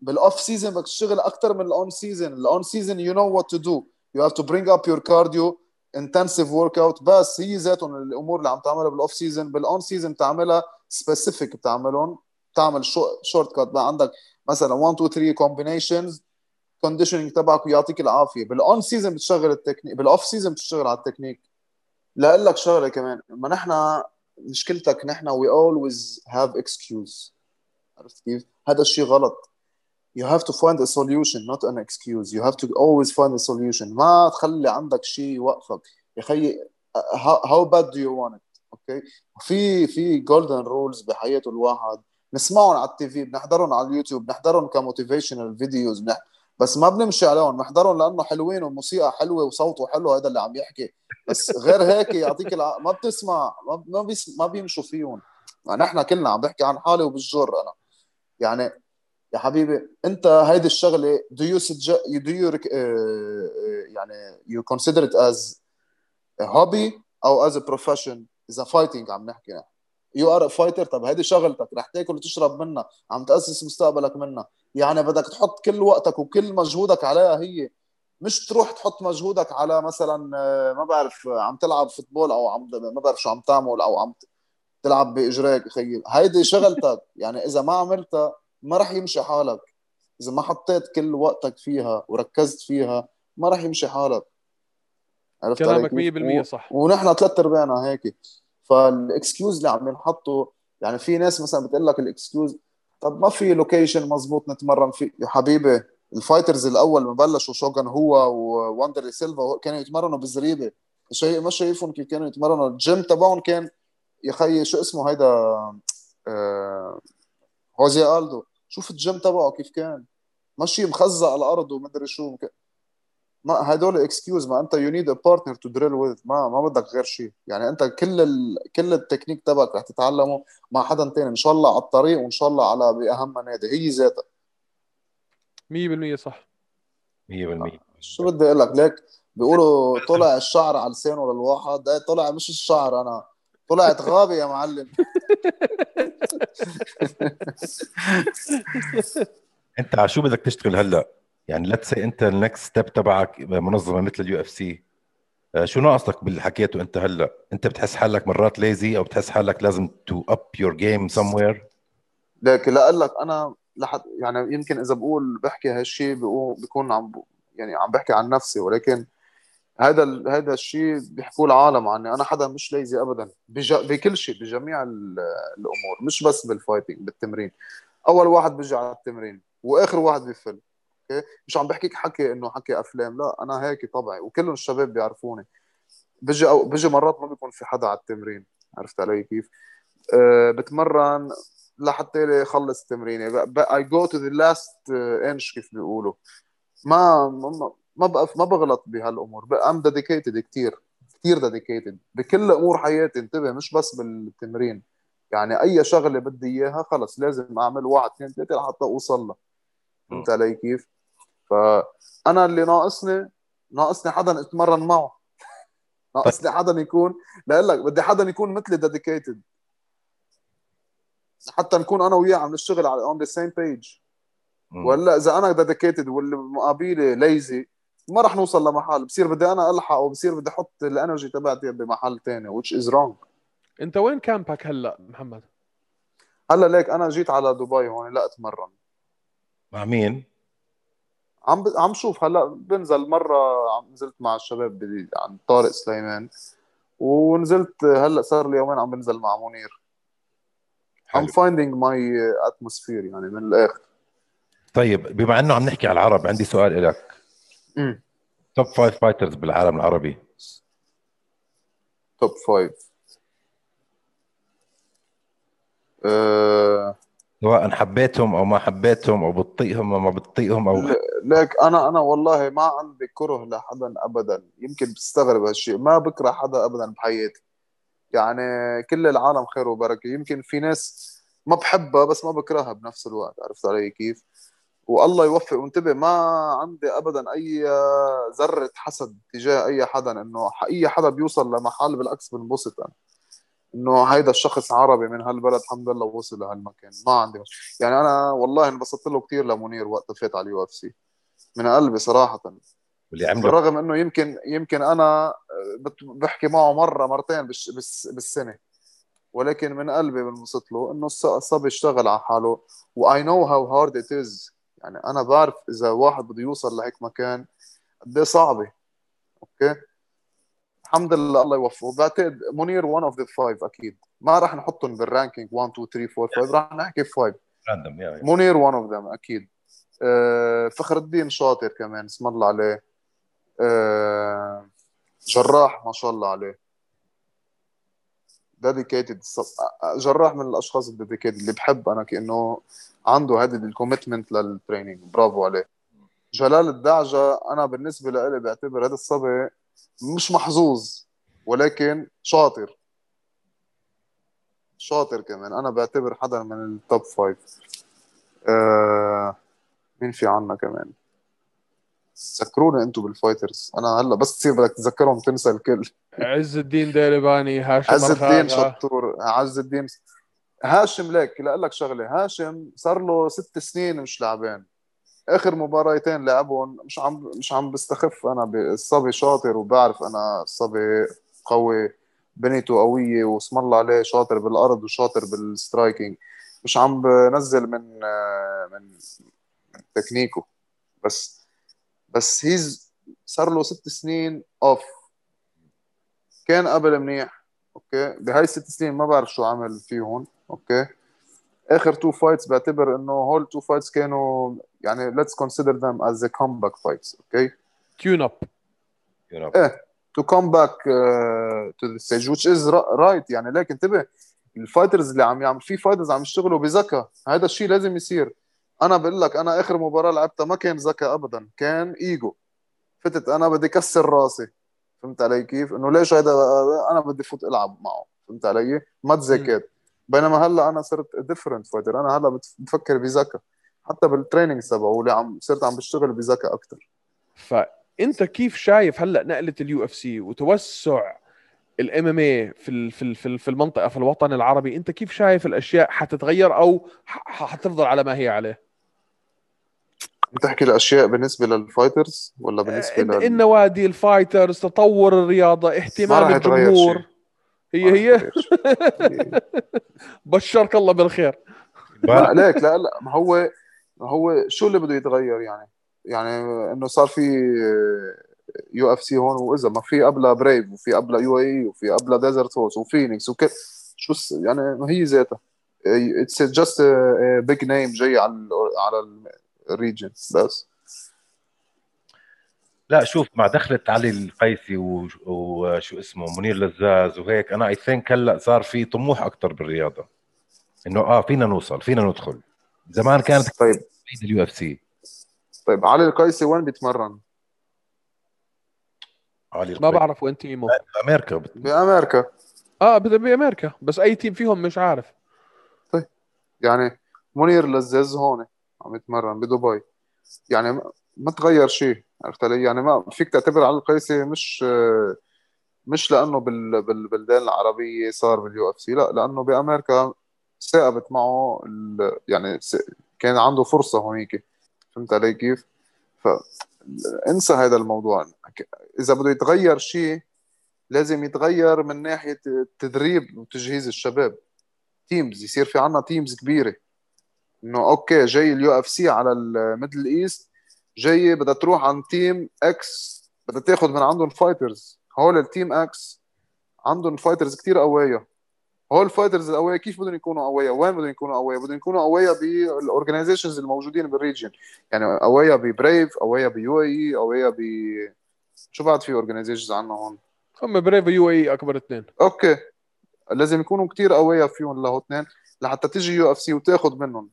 بال off season بدك تشتغل أكثر من ال on season ال on season you know what to do you have to bring up your cardio intensive workout بس هي ذاتهم الأمور اللي عم تعملها بال off season بال on season بتعملها specific بتعملهم بتعمل shortcut بقى عندك مثلا 1 2 3 combinations conditioning تبعك ويعطيك العافية. بال on season بتشتغل التكنيك بال off season بتشتغل على التكنيك. لأقول لك شغلة كمان ما نحن مشكلتك نحن we always have excuse عرفت كيف؟ هذا الشيء غلط. You have to find a solution not an excuse. You have to always find a solution. ما تخلي عندك شيء يوقفك. يا خيي how, how bad do you want it? okay في في golden rules بحياة الواحد. نسمعهم على ال TV بنحضرهم على اليوتيوب بنحضرهم ك motivational videos. بس ما بنمشي عليهم بنحضرهم لأنه حلوين والموسيقى حلوة وصوته حلو هذا اللي عم يحكي. بس غير هيك يعطيك الع... ما بتسمع ما ما, بيس... ما بيمشوا فيهم. نحن كلنا عم بحكي عن حالي وبالجر أنا. يعني يا حبيبي أنت هيدي الشغلة do you suggest do you rec- uh, يعني you consider it as a hobby أو as a profession إذا fighting عم نحكي؟ نحن you are fighter طب هيدي شغلتك رح تاكل وتشرب منها عم تأسس مستقبلك منها. يعني بدك تحط كل وقتك وكل مجهودك عليها هي. مش تروح تحط مجهودك على مثلا آه، ما بعرف عم تلعب football أو عم ما بعرف شو عم تعمل أو عم تلعب بإجريك خيي هيدي شغلتك. يعني إذا ما عملتها ما راح يمشي حالك. إذا ما حطيت كل وقتك فيها وركزت فيها ما راح يمشي حالك. عرفت كلامك 100% صح. ونحن ثلاث أرباعنا هيك. فال excuse اللي عم ينحطوا يعني في ناس مثلا بتقول لك ال excuse طب ما في location مزبوط نتمرن فيه؟ يا حبيبي ال fighters الأول ما بلشوا شوغان هو وواندرلي سيلفا كانوا يتمرنوا بالزريبه شيء ما شايفهم كيف كانوا يتمرنوا. الجيم تبعهم كان يا خيي شو اسمه هيدا؟ آه ألدو. شوف الجيم تبعه كيف كان. ماشي مخزق على الأرض ومدري شو. ما هدول excuse ما أنت you need a partner to drill with ما ما بدك غير شيء يعني أنت كل ال... كل التكنيك تبعك رح تتعلمه مع حدا تاني. إن شاء الله على الطريق وإن شاء الله على بأهم نادي هي ذاتها. 100% صح. 100% شو بدي أقول لك؟ ليك بيقولوا طلع الشعر على لسانه للواحد. إيه طلع مش الشعر أنا. طلعت غابة يا معلم. أنت على شو بدك تشتغل هلأ؟ يعني let's see انت ال next step تبعك منظمة مثل ال UFC شو ناقصك باللي حكيته انت هلا؟ انت بتحس حالك مرات lazy أو بتحس حالك لازم to up your game somewhere لكن لك أنا لحد يعني يمكن إذا بقول بحكي هالشيء بكون عم يعني عم بحكي عن نفسي ولكن هذا هذا الشيء بيحكوه العالم عني. أنا حدا مش lazy ابدا. بج... بكل شيء بجميع الأمور مش بس بال fighting بالتمرين. أول واحد بيجي على التمرين وآخر واحد بيفل. أوكي مش عم بحكيك حكي إنه حكي أفلام لا أنا هيك طبعي وكلهم الشباب بيعرفوني. بيجي أو بيجي مرات ما بيكون في حدا على التمرين عرفت علي كيف؟ أه بتمرن لحتى خلص تمريني. I go to the last inch كيف بيقولوا. ما ما ما بقف ما بغلط بهالأمور. I'm dedicated كثير كثير dedicated بكل أمور حياتي انتبه مش بس بالتمرين. يعني أي شغلة بدي إياها خلص لازم أعمل واحد اثنين ثلاثة لحتى أوصل لها فهمت علي كيف؟ فأنا اللي ناقصني ناقصني حدا أتمرن معه. ناقصني حدا يكون لأقول لك بدي حدا يكون مثلي dedicated حتى نكون أنا وياه عم نشتغل على on the same page ولا إذا أنا dedicated واللي مقابلي lazy ما راح نوصل لمحل. بصير بدي أنا ألحق وبصير بدي أحط ال energy تبعتي بمحل ثاني which is wrong. أنت وين كامبك هلأ محمد؟ هلأ ليك أنا جيت على دبي هون لا اتمرن مع مين؟ عم ب... عم شوف هلا بنزل مرة عم نزلت مع الشباب ب... عند طارق سليمان. ونزلت هلا صار لي يومين عم بنزل مع منير. I'm finding my atmosphere يعني من الآخر. طيب بما إنه عم نحكي على العرب عندي سؤال لك top five fighters بالعالم العربي. top five أه سواء حبيتهم أو ما حبيتهم أو بتطيقهم أو ما بتطيقهم أو ليك أنا أنا والله ما عندي كره لحدا ابدا. يمكن بتستغرب هالشيء ما بكره حدا ابدا بحياتي. يعني كل العالم خير وبركة. يمكن في ناس ما بحبها بس ما بكرهها بنفس الوقت. عرفت علي كيف؟ والله يوفق. وانتبه ما عندي ابدا أي ذرة حسد تجاه أي حدا. إنه أي حدا بيوصل لمحل بالعكس بنبسط أنا. إنه هيدا الشخص عربي من هالبلد الحمد لله وصل لهالمكان. ما عندي. يعني أنا والله انبسطت له كثير لمنير وقت فات على ال UFC. من قلبي صراحة. واللي عمله. بالرغم إنه يمكن يمكن أنا بحكي معه مرة مرتين بالسنة. ولكن من قلبي بنبسط له إنه الصبي اشتغل على حاله. و I know how hard it is يعني أنا بعرف إذا واحد بده يوصل لهيك مكان قد إيه صعبة. أوكي؟ الحمد لله الله يوفقه. بعتقد منير one of the five أكيد. ما راح نحطهم بال ranking 1 2 3 4 5 راح نحكي 5 منير one of them أكيد. فخر الدين شاطر كمان اسم الله عليه. أه جراح ما شاء الله عليه. dedicated جراح من الأشخاص ال dedicated اللي بحب أنا كأنه عنده هذه ال commitment لل training برافو عليه. جلال الدعجة أنا بالنسبة لي بعتبر هذا الصبي مش محظوظ ولكن شاطر. شاطر كمان. أنا بعتبر حدا من ال top five آه مين في عنا كمان؟ ذكرونا أنتم بال fighters أنا هلا بس تصير بدك تتذكرهم تنسى الكل. عز الدين ديرباني هاشم عز الدين شطور. عز الدين. هاشم لك لا لك شغلة. هاشم صار له ست سنين مش لعبان آخر مباراتين لعبهم مش عم مش عم بستخف. أنا الصبي شاطر وبعرف أنا الصبي قوي بنيته قوية واسم الله عليه شاطر بالأرض وشاطر بال striking مش عم بنزل من من تكنيكه. بس بس he's صار له ست سنين off كان قبل منيح. أوكي؟ بهاي الست سنين ما بعرف شو عمل فيهم أوكي؟ آخر two fights بعتبر إنه هول two fights كانوا يعني let's consider them as comeback fights أوكي؟ tune up إيه to come back to the stage which is right يعني ليك انتبه ال fighters اللي عم يعمل في fighters عم يشتغلوا بذكاء. هذا الشيء لازم يصير. أنا بقول لك أنا آخر مباراة لعبتها ما كان ذكاء ابدا كان إيجو. فتت أنا بدي كسر راسي. فهمت علي كيف؟ إنه ليش هذا أنا بدي فوت ألعب معه. فهمت علي؟ ما تذاكر بينما هلأ أنا صرت different fighter أنا هلأ بفكر بذكاء. حتى بال training تبعه واللي عم صرت عم بشتغل بذكاء أكثر فأنت كيف شايف هلأ نقلة ال UFC وتوسع ال MMA في في في المنطقة في الوطن العربي؟ أنت كيف شايف الأشياء حتتغير أو حتفضل على ما هي عليه؟ بتحكي الأشياء بالنسبة لل fighters ولا بالنسبة لل... النوادي ال fighters تطور الرياضة اهتمام الجمهور. هي هي. بشرك الله بالخير. لا ليك لا لا. ما هو ما هو شو اللي بده يتغير يعني؟ يعني إنه صار في UFC هون وإذا ما في قبلها بريف وفي قبلها UAE وفي قبلها ديزرت فورس وفينيكس وكل شو يعني ما هي ذاتها. it's just big name جاي على على ال region بس. لا شوف مع دخلت علي القيسي وشو اسمه منير لزاز وهيك أنا I think هلأ صار في طموح أكثر بالرياضة. إنه آه فينا نوصل فينا ندخل. زمان كانت طيب. ال UFC طيب علي القيسي وين بيتمرن؟ علي القيسي. ما بعرف وين team ه. بأمريكا. بأمريكا. آه بأمريكا بس أي team فيهم مش عارف. طيب. يعني منير لزاز هون. عم يتمرن بدبي. يعني ما تغير شيء عرفت علي؟ يعني ما فيك تعتبر علي القيسي مش مش لأنه بالبلدان العربيه صار بال UFC لا لأنه بأمريكا ظبطت معه يعني كان عنده فرصة هونيك. فهمت علي كيف؟ فانسى هذا الموضوع. إذا بده يتغير شيء لازم يتغير من ناحية التدريب وتجهيز الشباب. teams يصير في عنا teams كبيرة. إنه okay جاي ال UFC على ال Middle East جاي بدها تروح عند team X بدها تاخذ من عندهم fighters هول ال team X عندهم fighters كثير قوية هول ال fighters القوية كيف بدهم يكونوا قوية؟ وين بدهم يكونوا قوية؟ بدهم يكونوا قوية بال organizations الموجودين بال region يعني قوية ب Brave قوية ب UAE قوية ب شو بعد في organizations عندنا هون؟ هم Brave UAE أكبر اثنين okay لازم يكونوا كثير قوية فيهم له اثنين لحتى تيجي UFC وتاخذ منهم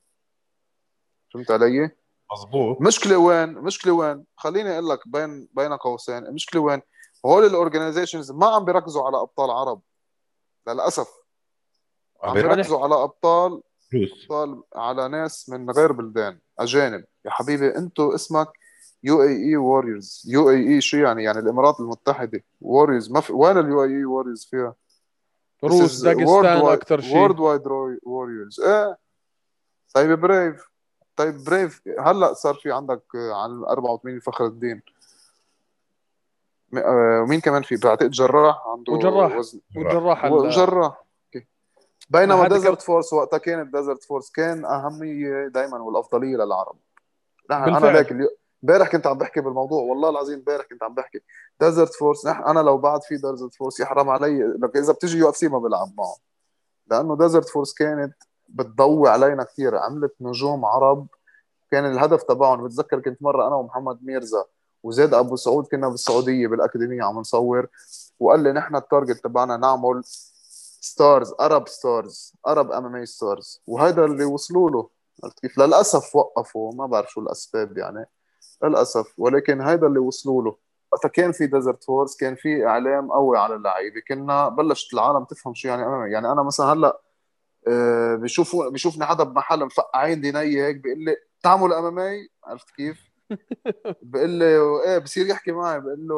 فهمت علي؟ مظبوط. مشكلة وين؟ مشكلة وين؟ خليني أقول لك بين بين قوسين. المشكلة وين؟ هول ال organizations ما عم بيركزوا على أبطال عرب للأسف. عم يركزوا على أبطال أبطال على ناس من غير بلدان أجانب. يا حبيبي أنتم اسمك يو اي اي ووريرز يو اي اي شو يعني؟ يعني الإمارات المتحدة. ووريرز ما في وين اليو اي اي ووريرز فيها؟ روس داغستان أكثر شيء. وورد وايد ووريرز إيه؟ طيب بريف طيب بريف هلأ صار في عندك على 84 فخر الدين. ومين كمان في؟ بعتقد جراح عنده وجراح. وزن. وجراح وجراح. بينما ديزرت فورس وقتها كانت ديزرت فورس كان أهمية دائما والأفضلية للعرب. نحن أنا ليك امبارح كنت عم بحكي بالموضوع والله العظيم امبارح كنت عم بحكي. Desert Force أنا لو بعد في Desert Force يحرم علي لك إذا بتجي UFC ما بلعب معه. لأنه Desert Force كانت بتضوي علينا كثير. عملت نجوم عرب كان الهدف تبعهم. بتذكر كنت مرة أنا ومحمد ميرزا وزيد أبو سعود كنا بالسعودية بالأكاديمية عم نصور وقال لي نحن ال target تبعنا نعمل stars Arab stars Arab MMA stars وهذا اللي وصلوا له. عرفت كيف؟ للأسف وقفوا. ما بعرف شو الأسباب يعني. للأسف. ولكن هذا اللي وصلوا له. وقتها كان في Desert Force كان في إعلام قوي على اللعيبة. كنا بلشت العالم تفهم شو يعني يعني أنا مثلا هلأ آه، بشوفوا بشوفني حدا بمحل مفقعين ديني هيك بيقول لي تعمل MMA عرفت كيف؟ بقول لي إيه بصير يحكي معي. بقول له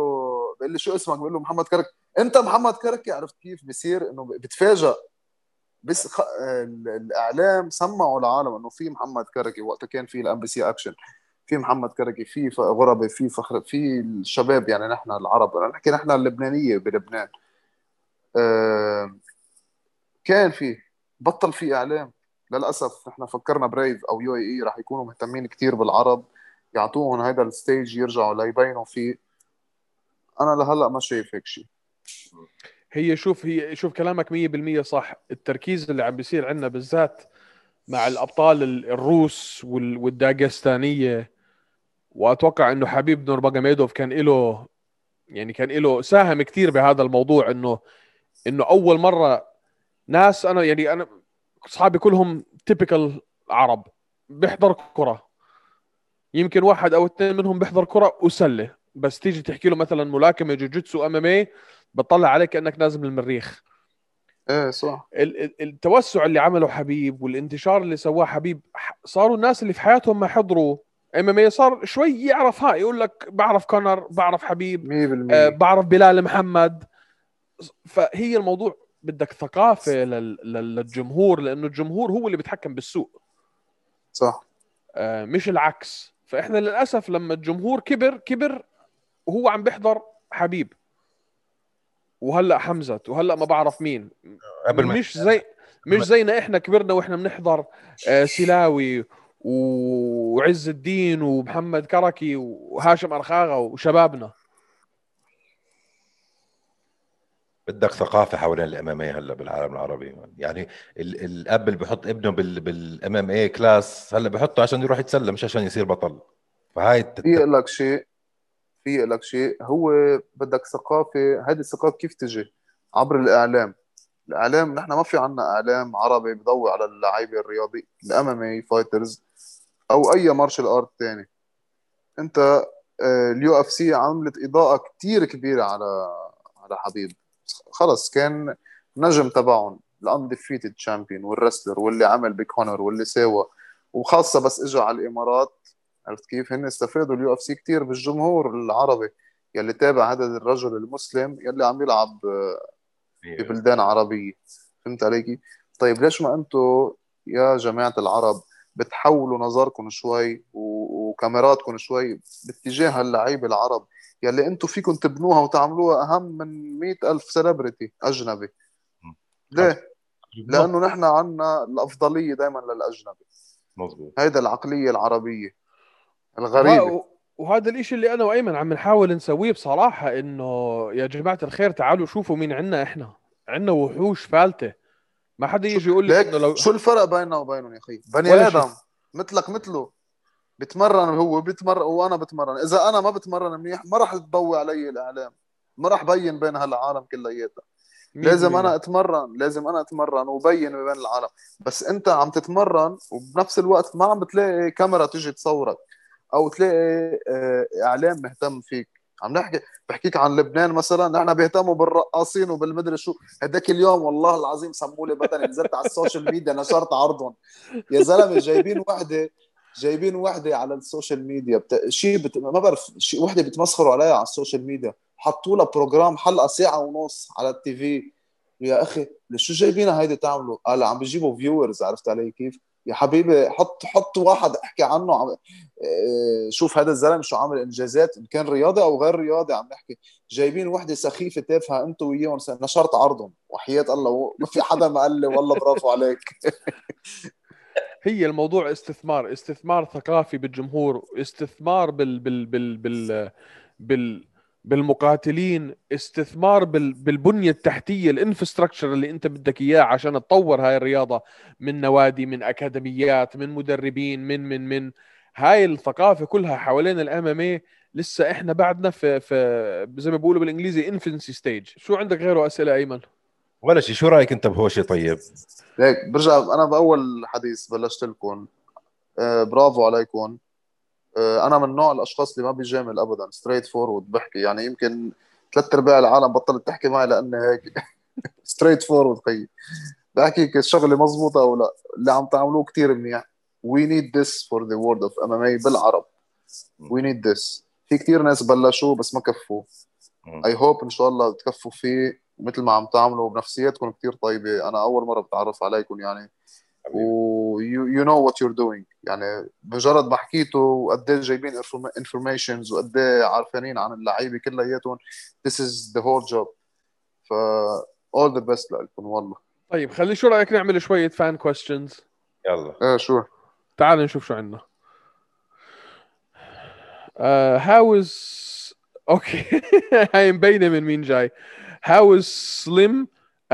بقول لي شو اسمك؟ بقول له محمد كرك. أنت محمد كركي؟ عرفت كيف؟ بصير إنه بتفاجئ بس خ... الإعلام سمعوا العالم إنه في محمد كركي. وقتها كان في ال MBC Action في محمد كركي في غربي في فخر في الشباب يعني نحن العرب. نحكي نحن اللبنانية بلبنان. آه، كان في بطل في إعلام. للأسف نحن فكرنا Brave أو UAE راح يكونوا مهتمين كثير بالعرب يعطوهم هذا ال stage يرجعوا ليبينوا فيه. أنا لهلأ ما شايف هيك شيء هي شوف هي شوف كلامك 100% صح. التركيز اللي عم بيصير عندنا بالذات مع الأبطال الروس والداغستانية وأتوقع إنه حبيب نورماجوميدوف كان له يعني كان له ساهم كثير بهذا الموضوع انه إنه أول مرة ناس أنا يعني أنا أصحابي كلهم typical عرب بيحضر كرة. يمكن واحد أو اثنين منهم بيحضر كرة وسلة. بس تيجي تحكي له مثلا ملاكمة جوجيتسو MMA بتطلع عليك كانك نازل من المريخ إيه صح. التوسع اللي عمله حبيب والانتشار اللي سواه حبيب صاروا الناس اللي في حياتهم ما حضروا أم إم اي صار شوي يعرف ها يقول لك بعرف كونر بعرف حبيب 100% آه بعرف بلال محمد. فهي الموضوع بدك ثقافة للجمهور لأنه الجمهور هو اللي بيتحكم بالسوق. صح. آه مش العكس. فإحنا للأسف لما الجمهور كبر كبر وهو عم بيحضر حبيب. وهلأ حمزة وهلأ ما بعرف مين. قبل مش زي مش زينا إحنا كبرنا وإحنا بنحضر آه سلاوي وعز الدين ومحمد كركي وهاشم أرخاغة وشبابنا. بدك ثقافة حوالين ال MMA هلأ بالعالم العربي. يعني الأب اللي بحط ابنه بال MMA class هلأ بحطه عشان يروح يتسلى مش عشان يصير بطل. فهاي في لك شيء في لك شيء. هو بدك ثقافة هذه الثقافة كيف تجي؟ عبر الإعلام. الإعلام نحن ما في عنا إعلام عربي بضوي على اللعيبة الرياضي أي fighters أو أي martial art ثاني أنت آه، ال UFC عملت إضاءة كثير كبيرة على على حبيب. خلص كان نجم تبعهم ال undefeated champion وال wrestler واللي عمل بكونر واللي ساوى وخاصة بس اجى على الإمارات عرفت كيف؟ هن استفادوا ال UFC كثير بالجمهور العربي يلي تابع هذا الرجل المسلم يلي عم يلعب ببلدان عربية. فهمت علي طيب ليش ما أنتم يا جماعة العرب بتحولوا نظركم شوي وكاميراتكم شوي باتجاه اللعيبه العرب؟ يلي أنتم فيكم تبنوها وتعملوها أهم من مئة ألف celebrity أجنبي. ليه؟ لأنه نحن عنا الأفضلية دائما للأجنبي. مظبوط. هيدا العقلية العربية الغريبة. وهذا الإشي اللي أنا وأيمن عم نحاول نسويه بصراحة إنه يا جماعة الخير تعالوا شوفوا مين عنا إحنا. عنا وحوش فالتة. ما حدا يجي يقول لي إنه لو شو الفرق بيننا وبينهم يا أخي؟ بني آدم. مثلك مثله. بتمرن هو بيتمرن وأنا بتمرن. إذا أنا ما بتمرن منيح ما راح تضوي علي الإعلام. ما راح بين بين هالعالم كلياتها. لازم أنا أتمرن لازم أنا أتمرن وبين بين العالم. بس أنت عم تتمرن وبنفس الوقت ما عم بتلاقي كاميرا تيجي تصورك أو تلاقي آه، إعلام مهتم فيك. عم نحكي بحكيك عن لبنان مثلا نحن بيهتموا بالرقاصين وبالمدري شو. هداك اليوم والله العظيم سموا لي بدني نزلت على ال social media نشرت عرضهم. يا زلمة جايبين وحدة جايبين وحدة على ال social media بت... شيء بت... ما بعرف شيء وحدة بيتمسخروا عليها على ال social media. حطوا لها program حلقة ساعة ونص على ال TV. يا أخي شو جايبينها هيدي تعملوا؟ قال عم بيجيبوا فيورز عرفت علي كيف؟ يا حبيبي حط حط واحد احكي عنه عم آه، شوف هذا الزلمة شو عامل إنجازات إن كان رياضي أو غير رياضي عم نحكي. جايبين وحدة سخيفة تافهة انت وياهم نشرت عرضهم. وحياة الله ما في حدا ما قال لي والله برافو عليك. هي الموضوع استثمار استثمار ثقافي بالجمهور استثمار بال بال بال بال, بال بالمقاتلين استثمار بالبنية التحتية ال infrastructure اللي انت بدك إياه عشان تطور هاي الرياضة من نوادي من أكاديميات من مدربين من من من. هاي الثقافة كلها حوالين الام لسه إحنا بعدنا في في زي ما بيقولوا بالإنجليزي infancy stage شو عندك غيره أسئلة أيمن؟ ولا شيء شو رأيك أنت بهوشي؟ طيب. هيك برجع أنا بأول حديث بلشت لكم. آه برافو عليكم. آه أنا من نوع الأشخاص اللي ما بيجامل ابدا straightforward بحكي. يعني يمكن ثلاث أرباع العالم بطلت تحكي معي لاني هيك. straightforward خيي بحكيك الشغلة مزبوطه أو لا. اللي عم تعملوه كثير منيح. We need this for the world of MMA بالعرب. We need this في كثير ناس بلشوا بس ما كفوا. I hope إن شاء الله تكفوا فيه. مثل ما عم تعملوا بنفسياتكم كثير طيبة. أنا أول مرة بتعرف عليكم يعني. و you, you know what you're doing. يعني مجرد ما حكيته وقد إيه جايبين informations وقد إيه عارفانين عن اللعيبة كلياتهم this is the whole job. ف all the best لكم والله. طيب خلي شو رأيك نعمل شوية fun questions يلا. إيه شو تعال نشوف شو عندنا. uh, how is okay هاي مبينة من مين جاي؟ How is slim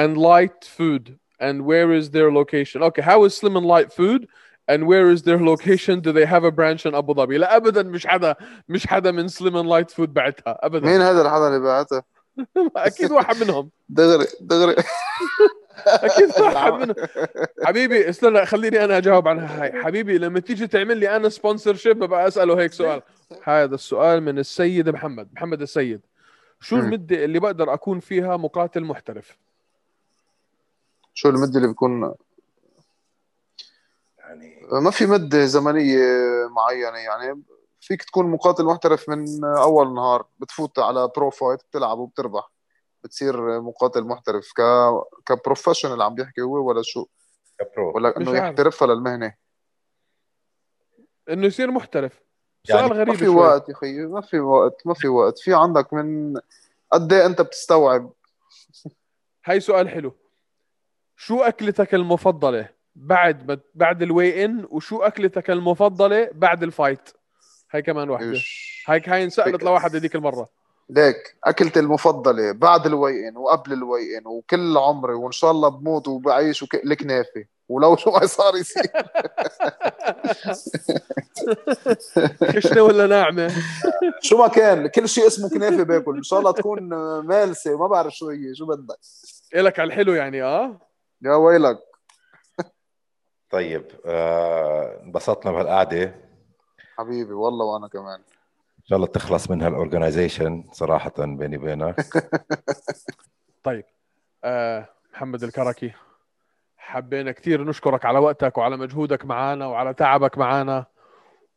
and light food and where is their location? Okay how is slim and light food and where is their location? Do they have a branch in Abu Dhabi? لا ابدا مش حدا مش حدا من slim and light food بعتها. ابدا. مين هذا الحدا اللي بعته؟ أكيد واحد منهم. دغري دغري. أكيد واحد منهم. حبيبي استنى خليني أنا أجاوب عنها. هاي حبيبي لما تيجي تعمل لي أنا sponsorship ببقى أسأله هيك سؤال. هذا السؤال من السيد محمد محمد السيد. شو مم. المدة اللي بقدر أكون فيها مقاتل محترف؟ شو المدة اللي بيكون يعني ما في مدة زمنية معينة يعني فيك تكون مقاتل محترف من أول نهار بتفوت على pro fight بتلعب وبتربح بتصير مقاتل محترف ك ك professional عم بيحكي هو ولا شو؟ ك pro ولا إنه. يحترفها للمهنة. إنه يصير محترف. يعني سؤال غريب ما في شوي. وقت يا خيي ما في وقت ما في وقت. في عندك من قد إيه أنت بتستوعب؟ هاي سؤال حلو. شو أكلتك المفضلة بعد ما بعد ال weigh-in وشو أكلتك المفضلة بعد ال fight هاي كمان واحدة. إيش. هاي هاي انسألت لواحد هذيك المرة. ليك أكلتي المفضلة بعد ال weigh-in وقبل ال weigh-in وكل عمري وإن شاء الله بموت وبعيش وك... الكنافه ولو شو ما صار يصير. خشنه ولا ناعمة؟ شو ما كان كل شيء اسمه كنافة باكل. إن شاء الله تكون مالسة ما بعرف شو هي شو بدك إلك على الحلو يعني آه؟ يا ويلك. طيب آه، انبسطنا بهالقعدة. ان حبيبي والله وأنا كمان. شاء الله تخلص من هالاورجنايزيشن صراحة بيني وبينك. طيب آه محمد الكركي. حبينا كثير نشكرك على وقتك وعلى مجهودك معنا وعلى تعبك معنا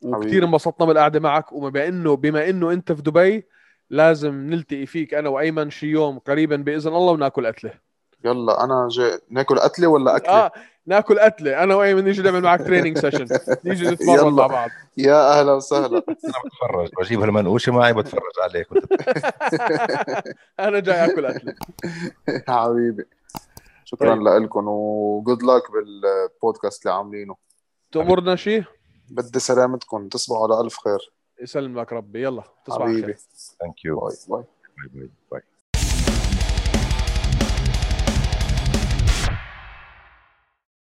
وكثير. انبسطنا بالقعدة معك. وبما انه بما إنه أنت في دبي لازم نلتقي فيك أنا وأيمن شي يوم قريبا بإذن الله وناكل قتله يلا أنا جاي. ناكل قتله ولا أكلة؟ آه ناكل قتله أنا وأيمن نيجي نعمل معك training session نيجي نتمرن. مع بعض. يا أهلا وسهلا. أنا بتفرج. بجيب هالمنقوشه معي بتفرج عليك. أنا جاي أكل قتله حبيبي. شكرا طيب. لكم وجود لك بالبودكاست اللي عاملينه. تأمرنا شيء بدي سلامتكم تصبحوا على ألف خير. يسلمك ربي. يلا تصبح على حبيبي. خير. thank you bye bye. bye bye